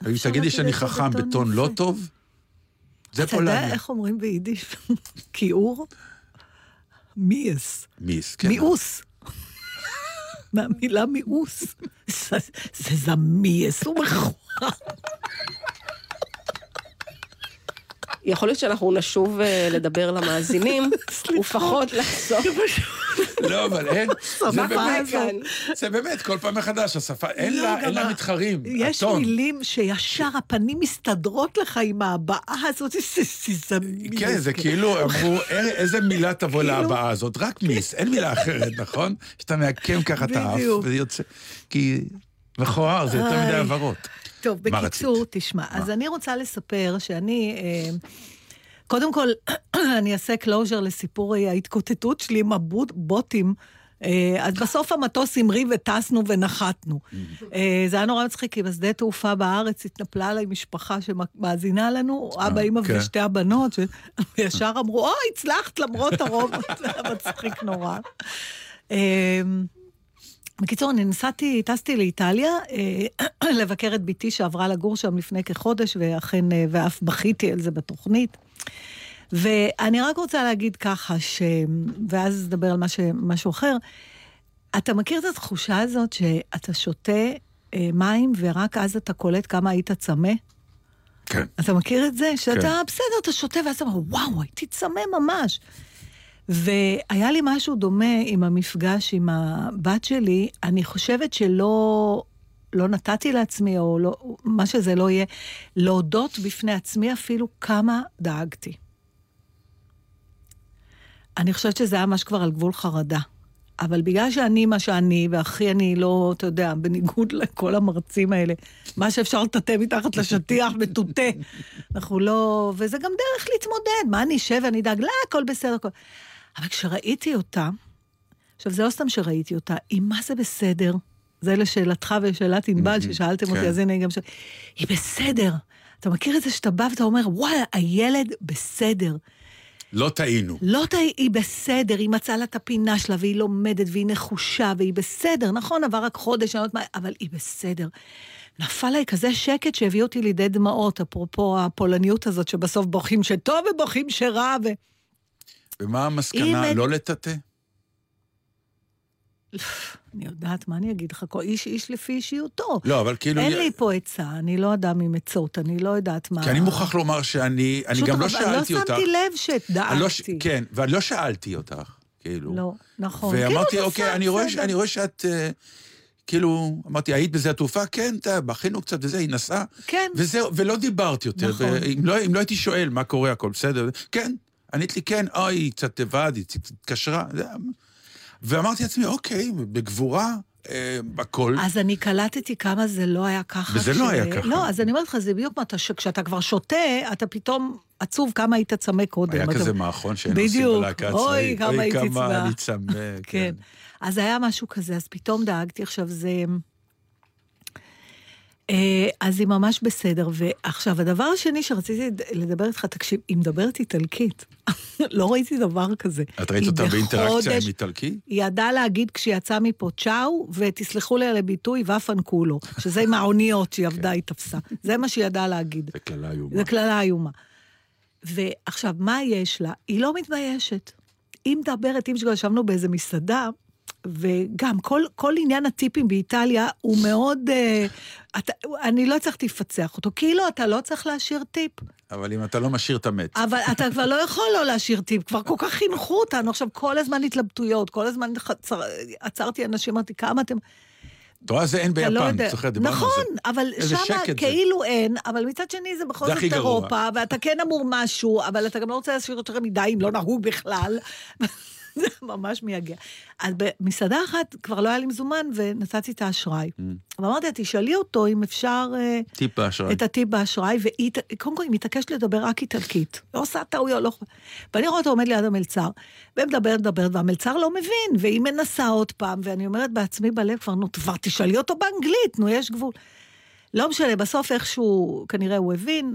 אבל אם אפשר תגיד לי שאני חכם בטון לא. טוב, זה אתה יודע פולניה. איך אומרים ביידיש? *laughs* כיעור? מיאס. מיס, כן. מיאוס. מהמילה מיאוס. זה זה זמיאס, הוא מכוער. יכול להיות שאנחנו נשוב אה, לדבר למאזינים, *laughs* ופחות לחזור. *laughs* לא, אבל אין, זה באמת, כאן. זה באמת, כל פעם מחדש, השפה, אין לא, לה, לה ה- מתחרים. יש. מילים שישר הפנים מסתדרות לך עם ההבעה הזאת, זה זמיאס. כן, זה כאילו אמרו, "אה, איזה מילה תבוא כאילו- להבעה הזאת? רק מיס, אין מילה אחרת, נכון? שאתה מעקם ככה את האף, בדיוק. וזה יוצא... כי מכוער, זה יותר מדי. הבהרות. טוב, מה בקיצור, רצית? תשמע, אז אני רוצה לספר שאני, אה, קודם כל, *clears throat* אני אעשה closure לסיפור ההתקוטטות שלי עם הבוטים. אה, אז בסוף המטוס המריא וטסנו ונחתנו. אה, זה היה נורא מצחיק, כי בשדה תעופה בארץ התנפלה עליי משפחה שמאזינה לנו, אבא, אמא כן. ושתי הבנות, וישר *laughs* אמרו, או, הצלחת למרות הרוב, *laughs* זה היה מצחיק נורא. בקיצור, אני נסעתי, טסתי לאיטליה, אה, *clears throat* לבקר את בתי שעברה לגור שם לפני כחודש, ואכן, אה, ואף בכיתי על זה בתוכנית. ואני רק רוצה להגיד ככה, ש... ואז נדבר על משהו, משהו אחר. אתה מכיר את התחושה הזאת שאתה שותה אה, מים ורק אז אתה קולט כמה היית צמא? כן. אתה מכיר את זה? שאתה, כן. בסדר, אתה שותה, ואז אתה אומר, וואו, הייתי צמא ממש. והיה לי משהו דומה עם המפגש עם הבת שלי, אני חושבת שלא לא נתתי לעצמי, או לא, מה שזה לא יהיה, להודות בפני עצמי אפילו כמה דאגתי. אני חושבת שזה היה ממש כבר על גבול חרדה. אבל בגלל שאני מה שאני, והכי אני לא, אתה יודע, בניגוד לכל המרצים האלה, מה שאפשר לטאטא מתחת לשטיח *laughs* מטוטא. אנחנו לא... וזה גם דרך להתמודד. מה אני אשב ואני אדאג? לא, הכל בסדר. הכל... אבל כשראיתי אותה, עכשיו, זה לא סתם שראיתי אותה, היא מה זה בסדר? זה לשאלתך ולשאלת ענבל, ששאלתם אותי, כן. אז הנה היא גם ש... היא בסדר. אתה מכיר את זה שאתה בא ואתה אומר, וואלה, הילד בסדר. לא טעינו. לא תה, היא בסדר, היא מצאה לה את הפינה שלה, והיא לומדת, והיא נחושה, והיא בסדר. נכון, עבר רק חודש, אני לא יודעת מה, אבל היא בסדר. נפל לה כזה שקט שהביא אותי לידי דמעות, אפרופו הפולניות הזאת, שבסוף בוכים שטוב ובוכים שרע, ו... ומה המסקנה? לא לטאטא? אני יודעת, מה אני אגיד לך? כל איש איש לפי אישיותו. לא, אבל כאילו... אין לי פה עצה, אני לא אדם עם עצות, אני לא יודעת מה... כי אני מוכרח לומר שאני, אני פשוט גם לא שאלתי לא אותך. שמתי לב אני לא ש- שדאגתי. כן, ואני לא שאלתי אותך, כאילו. לא, נכון. ואמרתי, כאילו, אוקיי, אני רואה שאת, אה, כאילו, אמרתי, היית בשדה התעופה? כן, אתה, בכינו קצת וזה, היא נסעה. כן. וזהו, ולא דיברת יותר. נכון. ואם לא, אם לא הייתי שואל מה קורה, הכל בסדר, כן. ענית לי, כן, אוי, היא קצת לבד, היא התקשרה. ואמרתי לעצמי, אוקיי, בגבורה, אה, הכל. אז אני קלטתי כמה זה לא היה ככה. וזה לא היה ככה. לא, אז אני אומרת לך, זה בדיוק מה, אתה- שכשאתה כבר שותה, אתה פתאום עצוב כמה היית צמא קודם. היה כזה מערכון שהיינו עושים בדיוק. בלהקה אוי, הצבאית. כמה הייתי צמאה. אני צמא, *laughs* כן. אז היה משהו כזה, אז פתאום דאגתי. עכשיו, זה... אה, אז היא ממש בסדר. ועכשיו, הדבר השני שרציתי לדבר איתך, תקשיב, היא מדברת איטלקית. *laughs* לא ראיתי דבר כזה. את ראית אותה באינטראקציה עם איטלקי? היא ידעה להגיד כשהיא יצאה מפה צ'או, ותסלחו לי על הביטוי, ואפנקולו, שזה עם האוניות שהיא עבדה, היא תפסה. זה מה שהיא ידעה להגיד. זה קללה איומה. זו קללה איומה. ועכשיו, מה יש לה? היא לא מתביישת. היא מדברת, אם ישבנו באיזה מסעדה, וגם כל, כל עניין הטיפים באיטליה הוא מאוד... אה, אתה, אני לא הצלחתי לפצח אותו. כאילו, אתה לא צריך להשאיר טיפ. אבל אם אתה לא משאיר את המת. אבל אתה כבר לא יכול לא להשאיר טיפ, כבר כל כך חינכו אותנו, עכשיו כל הזמן התלבטויות, כל הזמן חצר, עצרתי אנשים, אמרתי, כמה אתם... את רואה, זה אין אתה לא ביפן, יודע. זוכר, דיברנו על זה. נכון, אבל שמה שקט זה. כאילו אין, אבל מצד שני זה בכל זאת. אירופה, ואתה כן אמור משהו, אבל אתה גם לא רוצה להשאיר יותר מדי אם לא נהוג בכלל. זה *laughs* ממש מייגע. אז במסעדה אחת כבר לא היה לי מזומן, ונתתי את האשראי. Mm. ואמרתי לה, תשאלי אותו אם אפשר... אה, טיפ באשראי. את הטיפ באשראי, והיא, קודם כל, היא מתעקשת לדבר רק איטלקית. לא עושה טעויות, לא... ואני רואה אותו עומד ליד המלצר, ומדברת, מדברת, והמלצר לא מבין, והיא מנסה עוד פעם, ואני אומרת בעצמי בלב, כבר, נו, כבר תשאלי אותו באנגלית, נו, יש גבול. לא משנה, בסוף איכשהו, כנראה הוא הבין.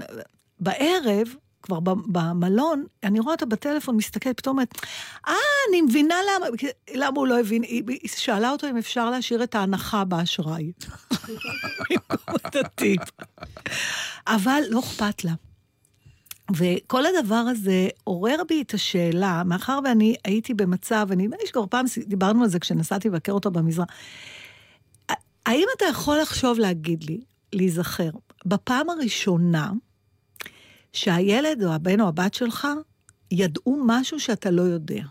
בערב, כבר במלון, אני רואה אותה בטלפון, מסתכלת, פתאום אומרת, אה, אני מבינה למה, למה הוא לא הבין. היא, היא שאלה אותו אם אפשר להשאיר את ההנחה באשראי. את *laughs* הטיפ. אבל לא אכפת לה. וכל הדבר הזה עורר בי את השאלה, מאחר ואני הייתי במצב, אני נדמה לי שכבר פעם דיברנו על זה כשנסעתי לבקר אותו במזרח, האם אתה יכול לחשוב להגיד לי, להיזכר, בפעם הראשונה שהילד או הבן או הבת שלך ידעו משהו שאתה לא יודע?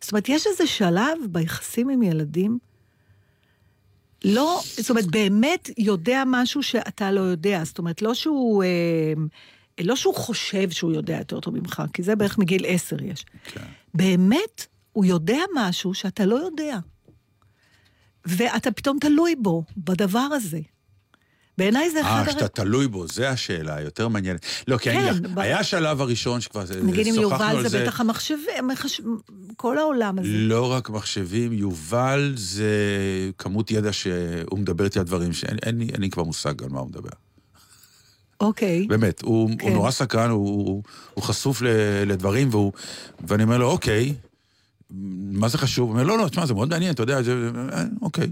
זאת אומרת, יש איזה שלב ביחסים עם ילדים, לא, זאת אומרת, באמת יודע משהו שאתה לא יודע. זאת אומרת, לא שהוא, אה, לא שהוא חושב שהוא יודע יותר טוב ממך, כי זה בערך מגיל עשר יש. כן. באמת, הוא יודע משהו שאתה לא יודע. ואתה פתאום תלוי בו, בדבר הזה. בעיניי זה אחד... אה, הר- שאתה תלוי בו, זה השאלה, יותר מעניינת. לא, כי כן, אני, ב- היה השלב הראשון שכבר זה- נגיד עם שוחחנו יובל על זה בטח המחשבים, המחש... כל העולם הזה. לא רק מחשבים, יובל זה כמות ידע שהוא מדבר איתי על דברים שאין אין לי- אין לי כבר מושג על מה הוא מדבר. אוקיי. באמת, הוא, כן. הוא נורא סקרן, הוא, הוא, הוא חשוף ל, לדברים, והוא, ואני אומר לו, אוקיי, מה זה חשוב? הוא אומר, לא, לא, תשמע, זה מאוד מעניין, אתה יודע, זה, אה, אוקיי,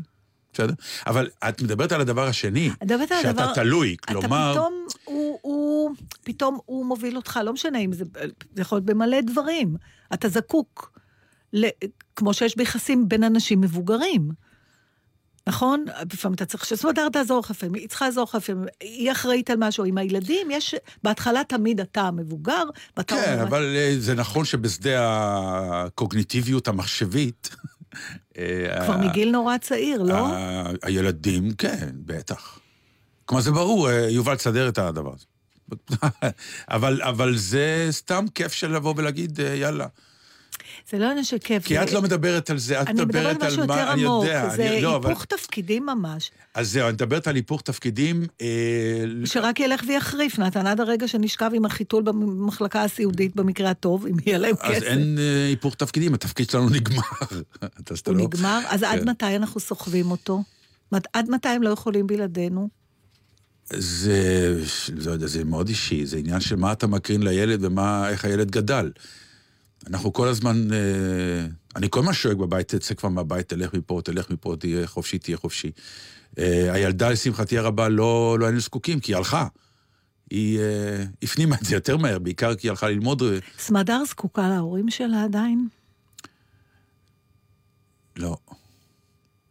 בסדר. אבל את מדברת על הדבר השני, שאתה הדבר- תלוי, אתה כלומר... פתאום, הוא, הוא, פתאום הוא מוביל אותך, לא משנה אם זה, זה יכול להיות במלא דברים. אתה זקוק, ל, כמו שיש ביחסים בין אנשים מבוגרים. נכון? לפעמים אתה צריך שסמדר תעזור לך, לפעמים היא צריכה לעזור לך, לפעמים היא אחראית על משהו. עם הילדים יש, בהתחלה תמיד אתה המבוגר, ואתה כן, אומר, אבל אה, זה נכון שבשדה הקוגניטיביות המחשבית... אה, כבר ה- מגיל נורא צעיר, לא? ה- הילדים, כן, בטח. כלומר, זה ברור, אה, יובל תסדר את הדבר הזה. *laughs* אבל, אבל זה סתם כיף של לבוא ולהגיד, אה, יאללה. זה לא עניין של כיף. כי זה- את לא מדברת על זה, את אני מדברת מדברת על משהו על מה, יותר אני עמוק. זה אני- לא, אבל- היפוך תפקידים ממש. אז זהו, אני מדברת על היפוך תפקידים. אה, שרק ילך ויחריף, נתן, עד הרגע שנשכב עם החיתול במחלקה הסיעודית במקרה הטוב, אם יהיה להם אז כסף. אין אה, היפוך תפקידים, התפקיד שלנו *laughs* נגמר. אז אתה הוא לא- נגמר, אז עד כן. מתי אנחנו סוחבים אותו? עד מתי הם לא יכולים בלעדינו? זה, לא יודע, זה מאוד אישי, זה עניין של מה אתה מקרין לילד ומה, איך הילד גדל. אנחנו כל הזמן, אה, אני כל הזמן שואג בבית, תצא כבר מהבית, תלך מפה, תלך מפה, תהיה חופשי, תהיה חופשי. אה, הילדה, לשמחתי הרבה, לא, לא היינו זקוקים, כי היא הלכה. היא אה, הפנימה את זה יותר מהר, בעיקר כי היא הלכה ללמוד. סמדר זקוקה להורים שלה עדיין? לא.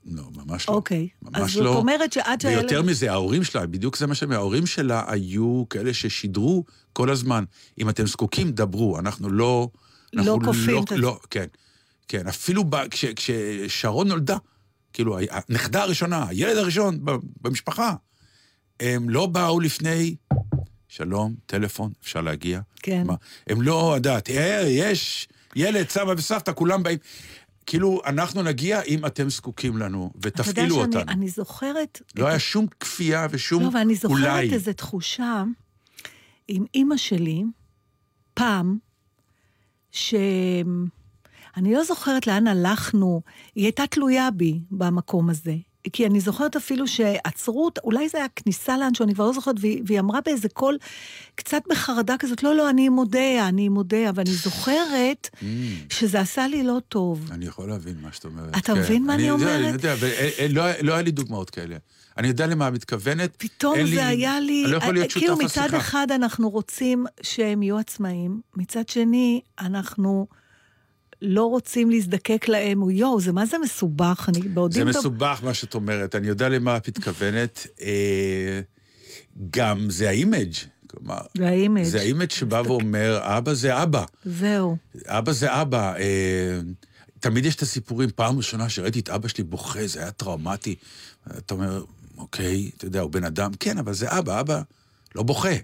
לא, ממש לא. אוקיי. אז ממש זאת לא. אומרת שעד שהילד... ויותר מזה, ההורים שלה, בדיוק זה מה שהם, ההורים שלה היו כאלה ששידרו כל הזמן, אם אתם זקוקים, דברו, אנחנו לא... לא אנחנו כופים את לא, זה. לא, כן, כן, אפילו ב, כש, כששרון נולדה, כאילו, הנכדה הראשונה, הילד הראשון במשפחה, הם לא באו לפני, שלום, טלפון, אפשר להגיע? כן. מה, הם לא, יודעת, אה, יש ילד, סבא וסבתא, כולם באים. כאילו, אנחנו נגיע אם אתם זקוקים לנו, ותפעילו אתה יודע אותנו. שאני זוכרת... לא את היה שום כפייה ושום לא, ואני זוכרת אולי. איזו תחושה עם אימא שלי, פעם, ש... אני לא זוכרת לאן הלכנו, היא הייתה תלויה בי במקום הזה. כי אני זוכרת אפילו שעצרו אותה, אולי זה היה כניסה לאנשהו, אני כבר לא זוכרת, והיא, והיא אמרה באיזה קול, קצת בחרדה כזאת, לא, לא, אני אודיה, אני אודיה, ואני זוכרת Mm. שזה עשה לי לא טוב. אני יכול להבין מה שאת אומרת. אתה כן. מבין מה אני יודע, אומרת? אני יודע, ולא לא היה לי דוגמאות כאלה. אני יודע למה את מתכוונת. פתאום זה היה לי, אני לא יכול להיות שותף כאילו לשיחה. מצד אחד אנחנו רוצים שהם יהיו עצמאים, מצד שני אנחנו לא רוצים להזדקק להם, הוא יואו, זה מה זה מסובך, אני בעודי... זה מסובך מה שאת אומרת, אני יודע למה את מתכוונת. אה, גם זה ה image, כלומר, זה ה image. זה ה image שבא ואומר, אבא זה אבא, זהו. אבא זה אבא. אה, תמיד יש את הסיפורים, פעם ראשונה שראיתי את אבא שלי בוכה, זה היה טראומטי. אתה אומר, אוקיי, אתה יודע, הוא בן אדם, כן, אבל זה אבא, אבא לא בוכה.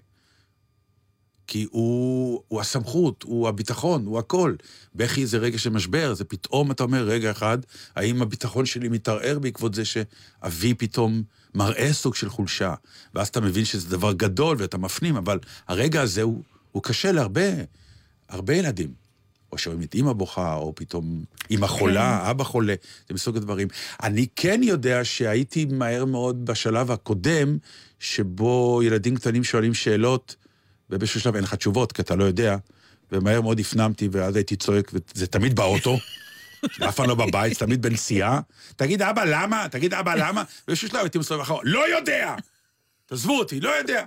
כי הוא, הוא הסמכות, הוא הביטחון, הוא הכל. בכי זה רגע של משבר, זה פתאום אתה אומר, רגע אחד, האם הביטחון שלי מתערער בעקבות זה שאבי פתאום מראה סוג של חולשה? ואז אתה מבין שזה דבר גדול ואתה מפנים, אבל הרגע הזה הוא, הוא קשה להרבה, הרבה ילדים. או שרואים את אימא בוכה, או פתאום אימא חולה, אבא חולה, זה מסוג הדברים. אני כן יודע שהייתי מהר מאוד בשלב הקודם, שבו ילדים קטנים שואלים שאלות, ובאיזשהו שלב אין לך תשובות, כי אתה לא יודע, ומהר מאוד הפנמתי, ואז הייתי צועק, וזה תמיד באוטו, אף פעם לא בבית, זה תמיד בנסיעה. תגיד, אבא, למה? תגיד, אבא, למה? ובאיזשהו שלב הייתי מסתובב אחורה, לא יודע! תעזבו אותי, לא יודע.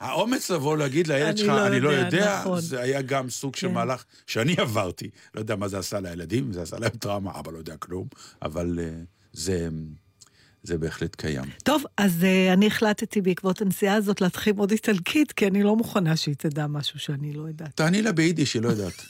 האומץ לבוא להגיד לילד שלך, לא אני לא יודע, יודע, נכון. זה היה גם סוג של כן. מהלך שאני עברתי. לא יודע מה זה עשה לילדים, זה עשה להם טראומה, אבא לא יודע כלום, אבל אה, זה, זה בהחלט קיים. טוב, אז uh, אני החלטתי בעקבות הנסיעה הזאת להתחיל עוד איטלקית, כי אני לא מוכנה שהיא תדע משהו שאני לא יודעת. תעני לה ביידיש, היא לא יודעת. *laughs*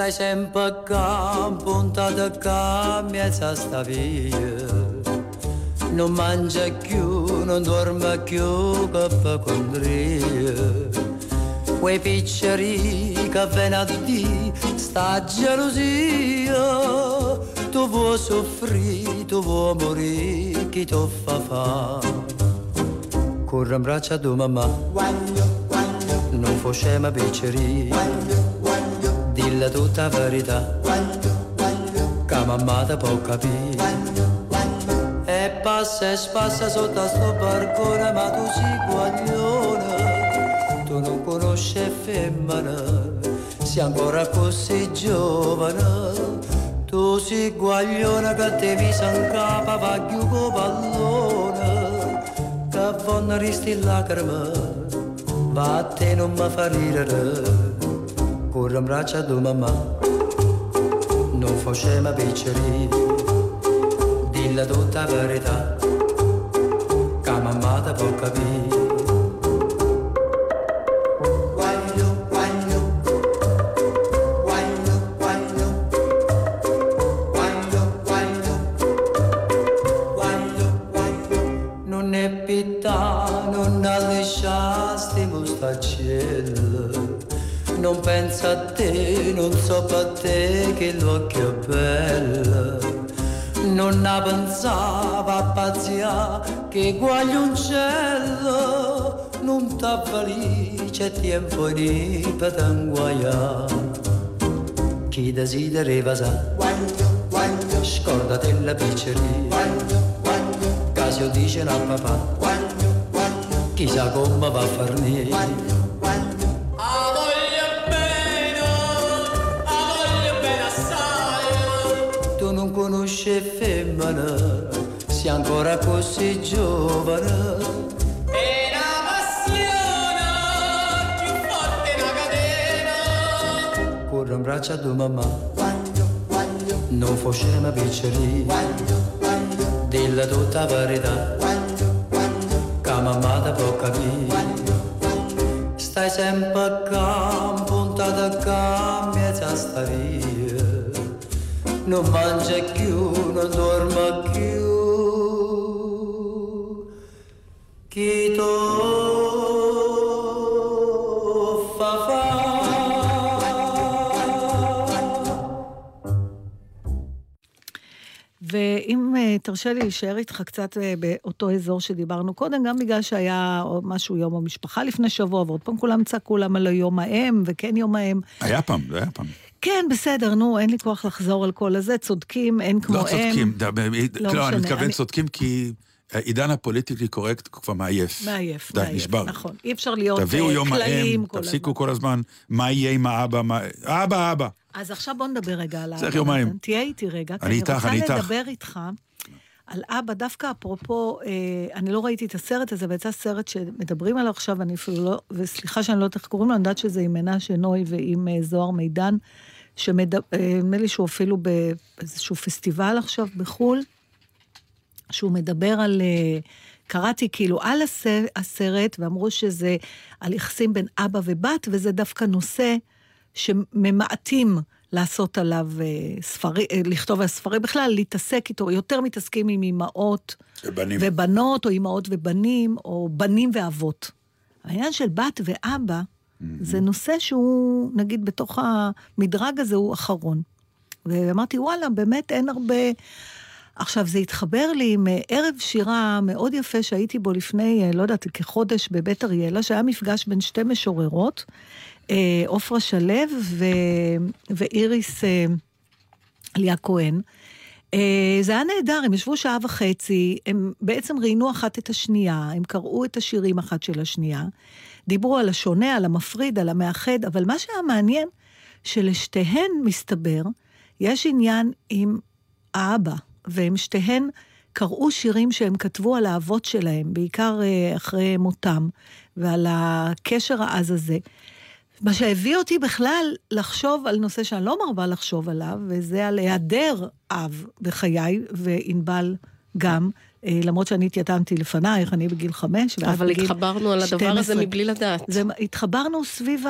Stai sempre a campo, puntato a campo, mezza sta via. Non mangia più, non dorme più, che fa condria. Quei picceri che di sta gelosia. Tu vuoi soffrire, tu vuoi morire, chi ti fa fa? Corre in braccio a tua mamma, non facciamo picceri. Dille tutta verità, che mamma ti può capire. E passa e spassa sotto a sto barcone, ma tu sei guaglione, tu non conosci femmina, sei ancora così giovane. Tu sei guaglione che ti visa in capo, va più pallone, che vanno risti lacrime, va a te non mi fa ridere, corre in braccio a tua mamma, non facciamo picceri dilla tutta la verità. Che mamma ti può capire che l'occhio bello. Non ne pensava a pazzia che guaglioncello non t'avvalì c'è tempo di per t'inguaia chi desidereva sa? Scordate la pizzeria. Casio dice a papà. Chissà come va a farne tu ancora così giovane. Corro in braccio a tua mamma. Quando, quando non fosse una piccerina quando, quando dilla tutta la verità quando, quando che mamma da può capire quando, quando stai sempre a campo puntata a campo e sta via. Non mangia più non dorma più. ואם אה, תרשה לי להישאר איתך קצת אה, באותו אזור שדיברנו קודם, גם בגלל שהיה משהו יום המשפחה לפני שבוע, ועוד פעם כולם צעקו למה לא יום האם, וכן יום האם. היה פעם, זה היה פעם. כן, בסדר, נו, אין לי כוח לחזור על כל הזה, צודקים, אין כמו לא הם. צודקים, אה, לא, לא אני מתכוון אני... צודקים כי... עידן הפוליטיקלי קורקט כבר מעייף. מעייף, די, מעייף, נשבר. נכון. אי אפשר להיות תביאו אה, יום האם, כל תפסיקו הזמן. כל הזמן, מה יהיה עם האבא, מה... אבא, אבא. אז עכשיו בוא נדבר רגע על צריך האבא. יומיים. נתן. תהיה איתי רגע. כי אני איתך, אני איתך. אני רוצה לדבר איתך על אבא, דווקא אפרופו, אה, אני לא ראיתי את הסרט הזה, ויצא סרט שמדברים עליו עכשיו, אני אפילו לא, וסליחה שאני לא יודעת איך קוראים לו, אני יודעת שזה עם מנשה נוי ועם אה, זוהר מידן, שנדמה לי שהוא אפילו באיזשהו פסטיבל עכשיו בחו"ל, שהוא מדבר על... אה, קראתי כאילו על הס- הסרט, ואמרו שזה על יחסים בין אבא ובת, וזה דווקא נושא שממעטים לעשות עליו אה, ספרים, אה, לכתוב על ספרים, בכלל להתעסק איתו, יותר מתעסקים עם אימהות. ובנות, או אימהות ובנים, או בנים ואבות. העניין של בת ואבא, זה נושא שהוא, נגיד, בתוך המדרג הזה הוא אחרון. ואמרתי, וואלה, באמת אין הרבה... עכשיו, זה התחבר לי עם אה, ערב שירה מאוד יפה שהייתי בו לפני, אה, לא יודעת, כחודש בבית אריאלה, שהיה מפגש בין שתי משוררות, אה, עופרה שלו ו... ואיריס אה, ליה כהן. אה, זה היה נהדר, הם ישבו שעה וחצי, הם בעצם ראיינו אחת את השנייה, הם קראו את השירים אחת של השנייה, דיברו על השונה, על המפריד, על המאחד, אבל מה שהיה מעניין, שלשתיהן, מסתבר, יש עניין עם האבא, והם שתיהן קראו שירים שהם כתבו על האבות שלהם, בעיקר אה, אחרי מותם, ועל הקשר העז הזה. מה שהביא אותי בכלל לחשוב על נושא שאני לא מרבה לחשוב עליו, וזה על היעדר אב בחיי, וענבל גם, למרות שאני התייתמתי לפנייך, אני בגיל חמש, ואת אבל בגיל התחברנו על הדבר 12. הזה מבלי לדעת. זה, התחברנו סביב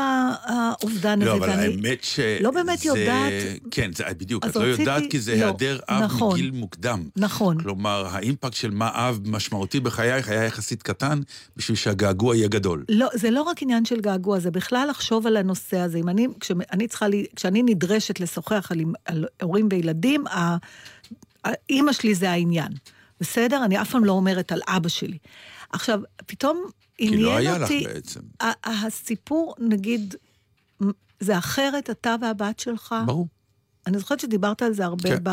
האובדן לא, הזה, אבל ואני... האמת ש... לא באמת זה- יודעת- כן, זה בדיוק, את לא רציתי- יודעת כי זה לא, היעדר אב נכון. מגיל מוקדם. נכון. כלומר, האימפקט של מה אב משמעותי בחייך היה יחסית קטן, בשביל שהגעגוע יהיה גדול. לא, זה לא רק עניין של געגוע, זה בכלל לחשוב על הנושא הזה. אם אני, כשאני צריכה, לי, כשאני נדרשת לשוחח על, על הורים וילדים, האימא שלי זה העניין. בסדר? אני אף פעם לא אומרת על אבא שלי. עכשיו, פתאום כי עניין לא היה לך אותי... בעצם. ה- ה- הסיפור, נגיד, זה אחרת, אתה והבת שלך? ברור. אני זוכרת שדיברת על זה הרבה כן. ב...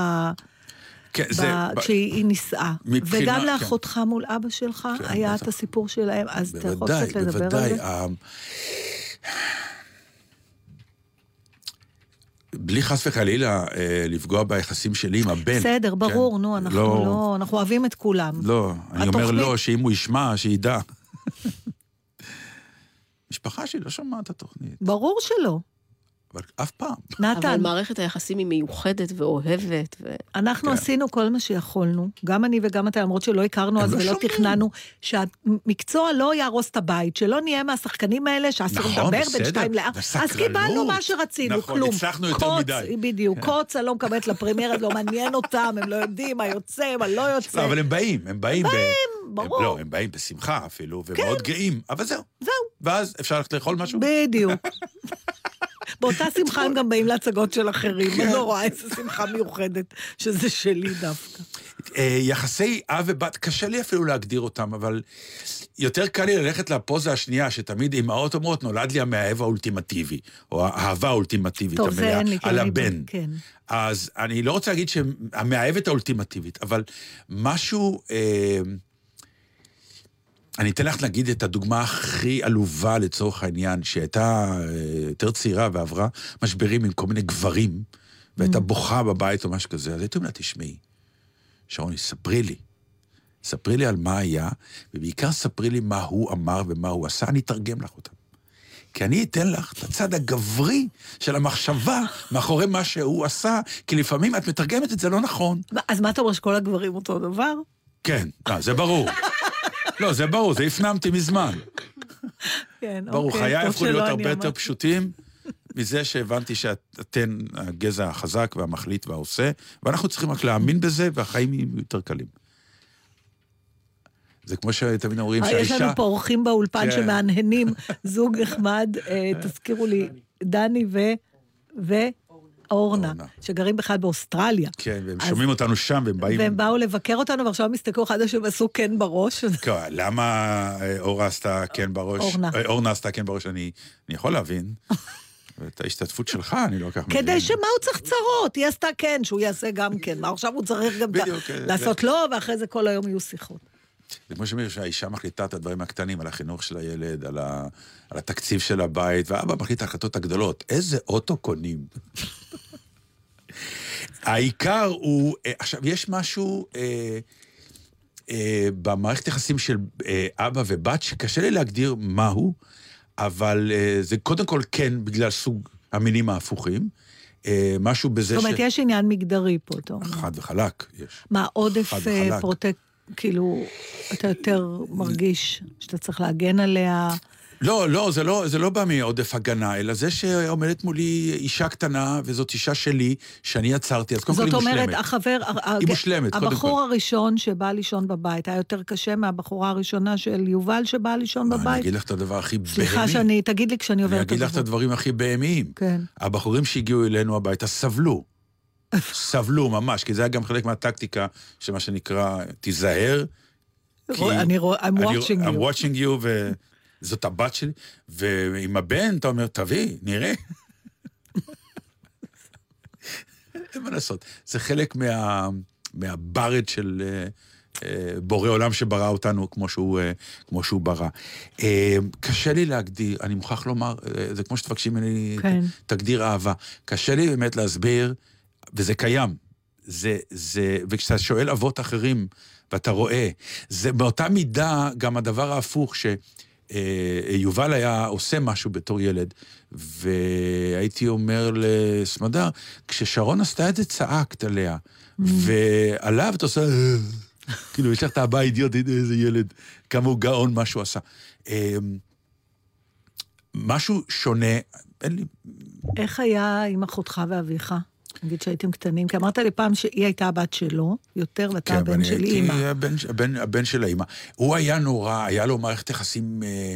כן, ב... זה... ב- כשהיא נישאה. מבחינה- וגם כן. לאחותך מול אבא שלך כן, היה בטח. את הסיפור שלהם, אז אתה יכול בוודאי, קצת לדבר על בוודאי. זה? בלי חס וחלילה אה, לפגוע ביחסים שלי עם הבן. בסדר, כן? ברור, נו, אנחנו לא... אנחנו אוהבים את כולם. לא, אני אומר התוכנית- לא, שאם הוא ישמע, שידע. *laughs* משפחה שלי לא שומעת את התוכנית, ברור שלא. אבל אף פעם. אבל נתן, מערכת היחסים היא מיוחדת ואוהבת, ו... אנחנו כן. עשינו כל מה שיכולנו, גם אני וגם אתה, למרות שלא הכרנו הם אז לא ולא שומעים. תכננו, שהמקצוע לא יהרוס את הבית, שלא נהיה מהשחקנים האלה שאסור נכון, לדבר בין בסדר, שתיים לארבע. בסקרנות. אז קיבלנו מה שרצינו, נכון, כלום. הצלחנו יותר קוץ, מדי. כן. בדיוק, קוץ, אני לא מקבלת לפרמיירה, לא מעניין אותם, הם לא יודעים מה יוצא, מה לא יוצא. אבל הם באים, הם באים. ב- ברור. הם, לא, הם באים בשמחה אפילו, ומאוד גאים, אבל זהו. זהו. ואז אפשר ללכת לאכול משהו? בדיוק. *laughs* באותה *laughs* שמחה הם גם באים להצגות של אחרים, כן. אני לא רואה איזה שמחה מיוחדת שזה שלי דווקא. אה, יחסי אב ובת, קשה לי אפילו להגדיר אותם, אבל יותר קל לי ללכת לפוזה השנייה, שתמיד אמהות אומרות, נולד לי המאהב האולטימטיבי, או האהבה האולטימטיבית טוב, זה המלאה, אין לי, כי על אני הבן. כן. אז אני לא רוצה להגיד שהמאהבת האולטימטיבית, אבל משהו... אה, אני אתן לך להגיד את הדוגמה הכי עלובה לצורך העניין, שהייתה אה, יותר צעירה ועברה משברים עם כל מיני גברים, והייתה בוכה בבית או משהו כזה, אז הייתי אומר לה, תשמעי, שרוני, ספרי לי. ספרי לי על מה היה, ובעיקר ספרי לי מה הוא אמר ומה הוא עשה, אני אתרגם לך אותם. כי אני אתן לך את הצד הגברי של המחשבה מאחורי מה שהוא עשה, כי לפעמים את מתרגמת את זה לא נכון. אז מה אתה אומר שכל הגברים אותו דבר? כן, אה, זה ברור. לא, זה ברור, זה הפנמתי מזמן. כן, ברור, אוקיי, חיי טוב הפכו להיות הרבה יותר. פשוטים מזה שהבנתי שאתן הגזע החזק והמחליט והעושה, ואנחנו צריכים רק להאמין בזה, והחיים יהיו יותר קלים. זה כמו שתמיד אומרים אה, יש שהאישה... לנו פה אורחים באולפן כן. שמהנהנים, זוג נחמד, אה, תזכירו לי, דני ו... ו... אורנה, אורנה. שגרים בכלל באוסטרליה. כן, והם אז- שומעים אותנו שם, והם באים... והם באו לבקר אותנו, ועכשיו הם הסתכלו אחד השני ועשו כן בראש. *laughs* כן, למה אה, אורה עשתה כן בראש? אורנה. אה, אורנה עשתה כן בראש, אני אני יכול להבין. *laughs* את ההשתתפות שלך אני לא כל כך מבין. כדי שמה הוא צריך צרות? היא עשתה כן, שהוא יעשה גם כן. מה עכשיו הוא צריך גם אה, לעשות לא, ואחרי זה כל היום יהיו שיחות. זה כמו שאומרים שהאישה מחליטה את הדברים הקטנים, על החינוך של הילד, על, ה, על התקציב של הבית, ואבא מחליט את ההחלטות הגדולות. איזה אוטו קונים? *laughs* העיקר הוא, אה, עכשיו, יש משהו אה, אה, במערכת יחסים של אה, אבא ובת שקשה לי להגדיר מהו, אבל אה, זה קודם כל כן בגלל סוג המינים ההפוכים. אה, משהו בזה זאת אומרת, יש עניין מגדרי פה, אתה אומר. חד וחלק, יש. מה, עודף אה. פרוטק... כאילו, אתה יותר מרגיש שאתה צריך להגן עליה. לא, לא, זה לא, זה לא בא מעודף הגנה, אלא זה שעומדת מולי אישה קטנה, וזאת אישה שלי, שאני יצרתי, אז קודם כל היא זאת מושלמת. אומרת, החבר... היא מושלמת, קודם הבחור כל. הראשון שבא לישון בבית היה יותר קשה מהבחורה הראשונה של יובל שבאה לישון אני בבית? אגיד לך את הדבר הכי בהמי. סליחה שאני... תגיד לי כשאני אני עוברת אגיד לך את. הדברים הכי בהמיים. כן. הבחורים שהגיעו אלינו הביתה סבלו. סבלו ממש, כי זה היה גם חלק מהטקטיקה של מה שנקרא, תיזהר. אני רואה, I'm watching I'm you. watching you, וזאת הבת שלי, ועם הבן אתה אומר, תביא, נראה. אין מה לעשות, זה חלק מה, מהברד של אה, אה, בורא עולם שברא אותנו כמו שהוא, אה, כמו שהוא ברא. אה, קשה לי להגדיר, אני מוכרח לומר, אה, זה כמו שתבקשי ממני כן. תגדיר אהבה. קשה לי באמת להסביר, וזה קיים. זה, זה, וכשאתה שואל אבות אחרים, ואתה רואה, זה באותה מידה גם הדבר ההפוך, שיובל היה עושה משהו בתור ילד, והייתי אומר לסמדר, כששרון עשתה את זה, צעקת עליה, ועליו אתה עושה... "אה", כאילו, יש לך את הבא אידיוטית, איזה ילד, כמה הוא גאון, מה שהוא עשה. אמ, משהו שונה, אין לי, איך היה עם אחותך ואביך? נגיד שהייתם קטנים, כי אמרת לי פעם שהיא הייתה הבת שלו, יותר, ואתה הבן ואני של כן, אימא. הבן, הבן, הבן של האימא. הוא היה נורא, היה לו מערכת יחסים, אה,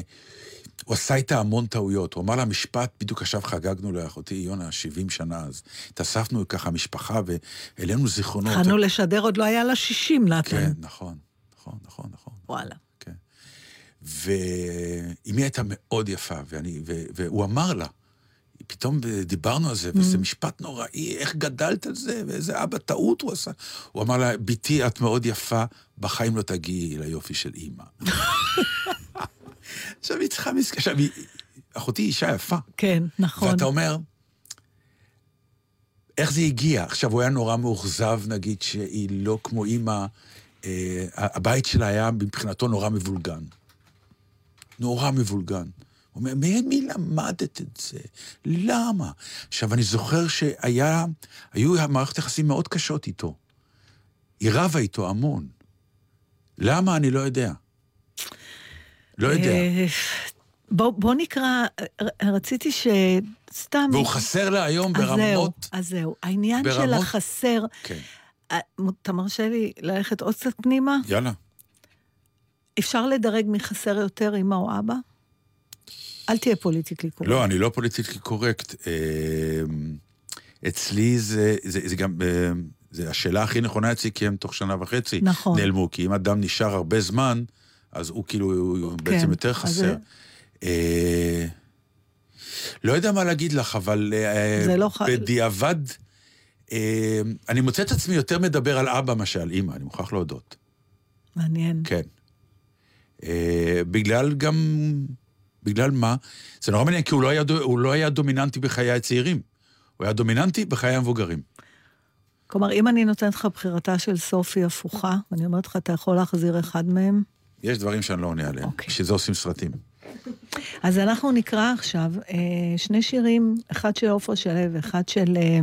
הוא עשה איתה המון טעויות. הוא אמר לה משפט, בדיוק עכשיו חגגנו לאחותי יונה 70 שנה, אז התאספנו ככה משפחה והעלינו זיכרונות. התחלנו לשדר, עוד לא היה לה 60, נתן. כן, נכון, נכון, נכון, נכון. וואלה. כן. ואימי הייתה מאוד יפה, ואני, ו, והוא אמר לה, פתאום דיברנו על זה, וזה משפט נוראי, איך גדלת על זה, ואיזה אבא טעות הוא עשה. הוא אמר לה, בתי, את מאוד יפה, בחיים לא תגיעי ליופי של אימא. *laughs* עכשיו היא צריכה מסכן, עכשיו היא, אחותי אישה יפה. כן, נכון. ואתה אומר, איך זה הגיע? עכשיו, הוא היה נורא מאוכזב, נגיד, שהיא לא כמו אימא, אה, הבית שלה היה מבחינתו נורא מבולגן. נורא מבולגן. הוא אומר, ממי למדת את זה? למה? עכשיו, אני זוכר שהיה, היו מערכת יחסים מאוד קשות איתו. היא רבה איתו המון. למה? אני לא יודע. לא יודע. אה, בוא בוא נקרא, ר- רציתי ש... סתם... והוא חסר לה היום אז זהו, ברמות... אז זהו. העניין של ברמות- החסר, כן, אה, אתה מרשה לי ללכת עוד קצת פנימה? יאללה. אפשר לדרג מי חסר יותר, אמא או אבא? אל תהיה politically correct. לא, אני לא politically correct. אה, אצלי זה, זה, זה גם, אה, זה השאלה הכי נכונה אצלי, כי הם תוך שנה וחצי נכון. נעלמו. כי אם אדם נשאר הרבה זמן, אז הוא כאילו הוא כן, בעצם יותר אז חסר. זה- אה, לא יודע מה להגיד לך, אבל אה, לא ח- בדיעבד, אה, אני מוצא את עצמי יותר מדבר על אבא מאשר על אימא, אני מוכרח להודות. מעניין. כן. אה, בגלל גם... בגלל מה? זה נורא מעניין, כי הוא לא, היה, הוא לא היה דומיננטי בחיי הצעירים. הוא היה דומיננטי בחיי המבוגרים. כלומר, אם אני נותנת לך בחירתה של סופי הפוכה, ואני אומרת לך, אתה יכול להחזיר אחד מהם, יש דברים שאני לא עונה עליהם. אוקיי. בשביל זה עושים סרטים. אז אנחנו נקרא עכשיו אה, שני שירים, אחד של עופרה שלו ואחד של, אה,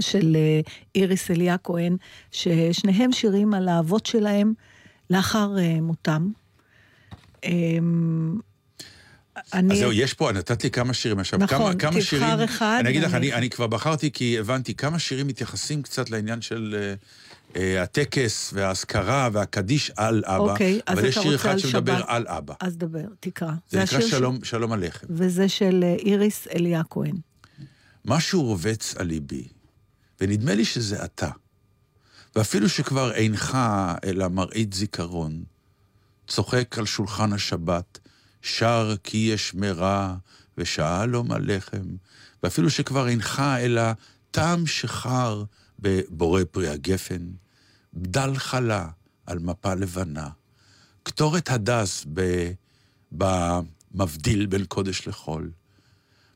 של אה, איריס אליה כהן, ששניהם שירים על האבות שלהם לאחר אה, מותם. אה, אני... אז זהו, יש פה, נתת לי כמה שירים עכשיו. נכון, כמה, כמה תבחר שירים, אחד אני אגיד לך, אני, אני כבר בחרתי כי הבנתי כמה שירים מתייחסים קצת לעניין של אה, אה, הטקס והאזכרה והקדיש על אבא. אוקיי, אז אבל יש אתה שיר רוצה אחד על שמדבר שבת. על אבא. אז דבר, תקרא. זה נקרא השיר ש- שלום, שלום הלחם. וזה של אה, איריס אליה כהן. משהו רובץ על ליבי, ונדמה לי שזה אתה. ואפילו שכבר אינך אלא מראית זיכרון, צוחק על שולחן השבת, שר כי יש מרע ושעה לא מלחם, ואפילו שכבר אינך אלא טעם שחר בבורא פרי הגפן, בדל חלה על מפה לבנה, קטורת הדס. במבדיל בין קודש לחול,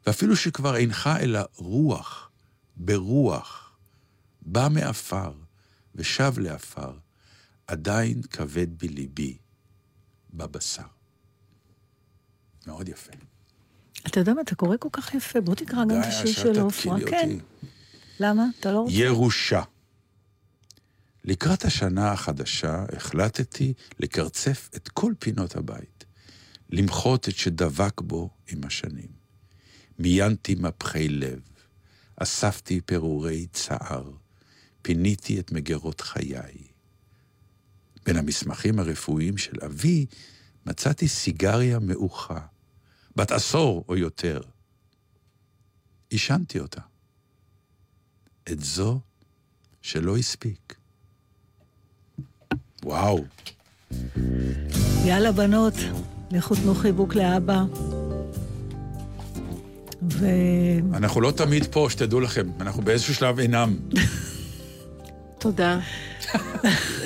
ואפילו שכבר אינך אלא רוח, ברוח, בא מעפר ושב לעפר, עדיין כבד בליבי, בבשר. מאוד יפה. אתה יודע מה, אתה קורא כל כך יפה, בוא תקרא גם את השיר של עופרה. כן. למה? אתה לא רוצה? ירושה. לקראת השנה החדשה החלטתי לקרצף את כל פינות הבית, למחות את שדבק בו עם השנים. מיינתי מפחי לב, אספתי פירורי צער, פיניתי את מגירות חיי. בין המסמכים הרפואיים של אבי מצאתי סיגריה מעוכה, בת עשור או יותר. עישנתי אותה. את זו שלא הספיק. וואו, יאללה, בנות, לכו תנו חיבוק לאבא. ו... אנחנו לא תמיד פה, שתדעו לכם, אנחנו באיזשהו שלב אינם. תודה.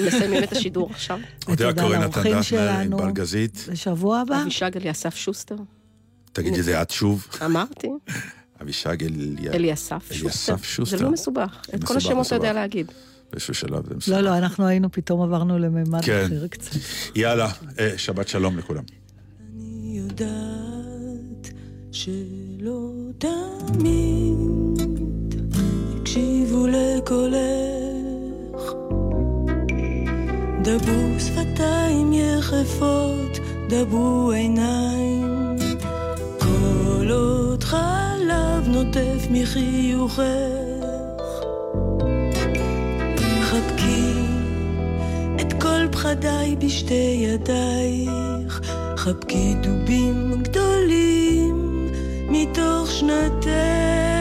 מסיימים את השידור עכשיו. קורן, לאורחים דטנר, שלנו. בשבוע הבא? אבישג אליסף שוסטר. תגידי את זה את שוב. אמרתי, *laughs* אבישג. אליסף אליסף שוסטר. זה לא מסובך. את כל השמות אתה יודע. להגיד. באיזשהו שלב זה מסובך. לא, לא, אנחנו היינו, פתאום עברנו לממד כן. אחר קצת. יאללה, אה, שבת שלום לכולם. אני יודעת שלא תמיד הקשיבו לקולך. דברו שפתיים יחפות, דברו עיניים. חלב נוטף מחיוכך. חבקי את כל פחדיי בשתי ידייך, חבקי דובים גדולים מתוך שנתך.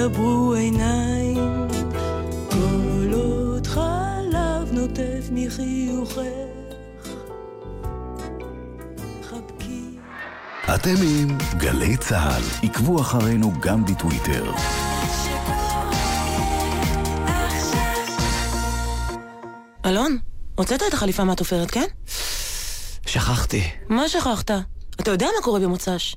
יחפות, דברו עיניים, כל עוד חלב נוטף מחיוכך. חבקי אתם עם גלי צה"ל, עקבו אחרינו גם בטוויטר. אלון, הוצאת את החליפה מהתופרת, כן? שכחתי. מה שכחת? אתה יודע מה קורה במוצ"ש.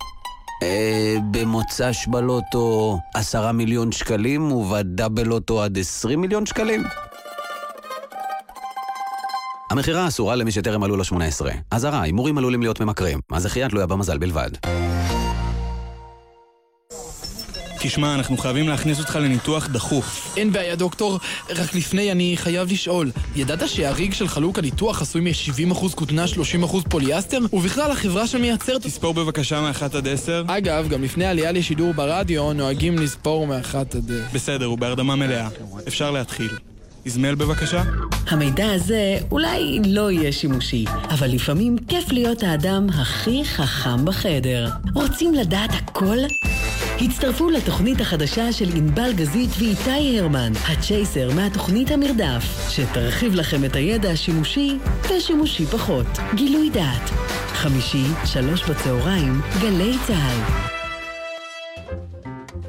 אה, במוצ"ש בלוטו עשרה מיליון שקלים ובדאבל לוטו עד עשרים מיליון שקלים? המכירה אסורה למי שטרם מלאו לו 18. אזהרה, הימורים עלולים להיות ממכרים. הזכייה תלויה במזל בלבד. תשמע, אנחנו חייבים להכניס אותך לניתוח דחוף. אין בעיה, דוקטור. רק לפני, אני חייב לשאול. ידעת שהריג של חלוק הניתוח עשוי מ-70% כותנה, 30% פוליאסטר? ובכלל, החברה שמייצרת... תספור בבקשה מ-1 עד 10. אגב, גם לפני העלייה לשידור ברדיו, נוהגים לספור מ-1 עד... בסדר, הוא בהרדמה מלאה. אפשר להתחיל. איזמל בבקשה. המידע הזה אולי לא יהיה שימושי, אבל לפעמים כיף להיות האדם הכי חכם בחדר. רוצים לדעת הכל? הצטרפו לתוכנית החדשה של ענבל גזית ואיתי הרמן, הצ'ייסר מהתוכנית המרדף, שתרחיב לכם את הידע השימושי ושימושי פחות. גילוי דעת. חמישי, שלוש בצהריים, גלי צה"ל.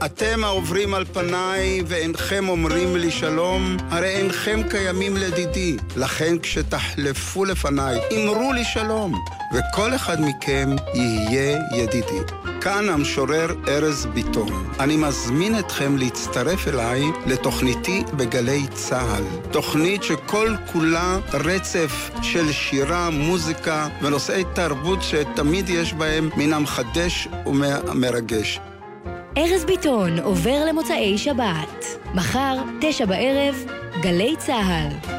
אתם העוברים על פניי ואינכם אומרים לי שלום, הרי אינכם קיימים לדידי. לכן כשתחלפו לפניי, אמרו לי שלום, וכל אחד מכם יהיה ידידי. כאן המשורר ארז ביטון. אני מזמין אתכם להצטרף אליי לתוכניתי בגלי צה"ל. תוכנית שכל כולה רצף של שירה, מוזיקה ונושאי תרבות שתמיד יש בהם מן המחדש ומרגש. ארז ביטון עובר למוצאי שבת. מחר, תשע בערב, גלי צה"ל.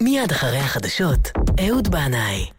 מיד אחרי החדשות, אהוד בנאי.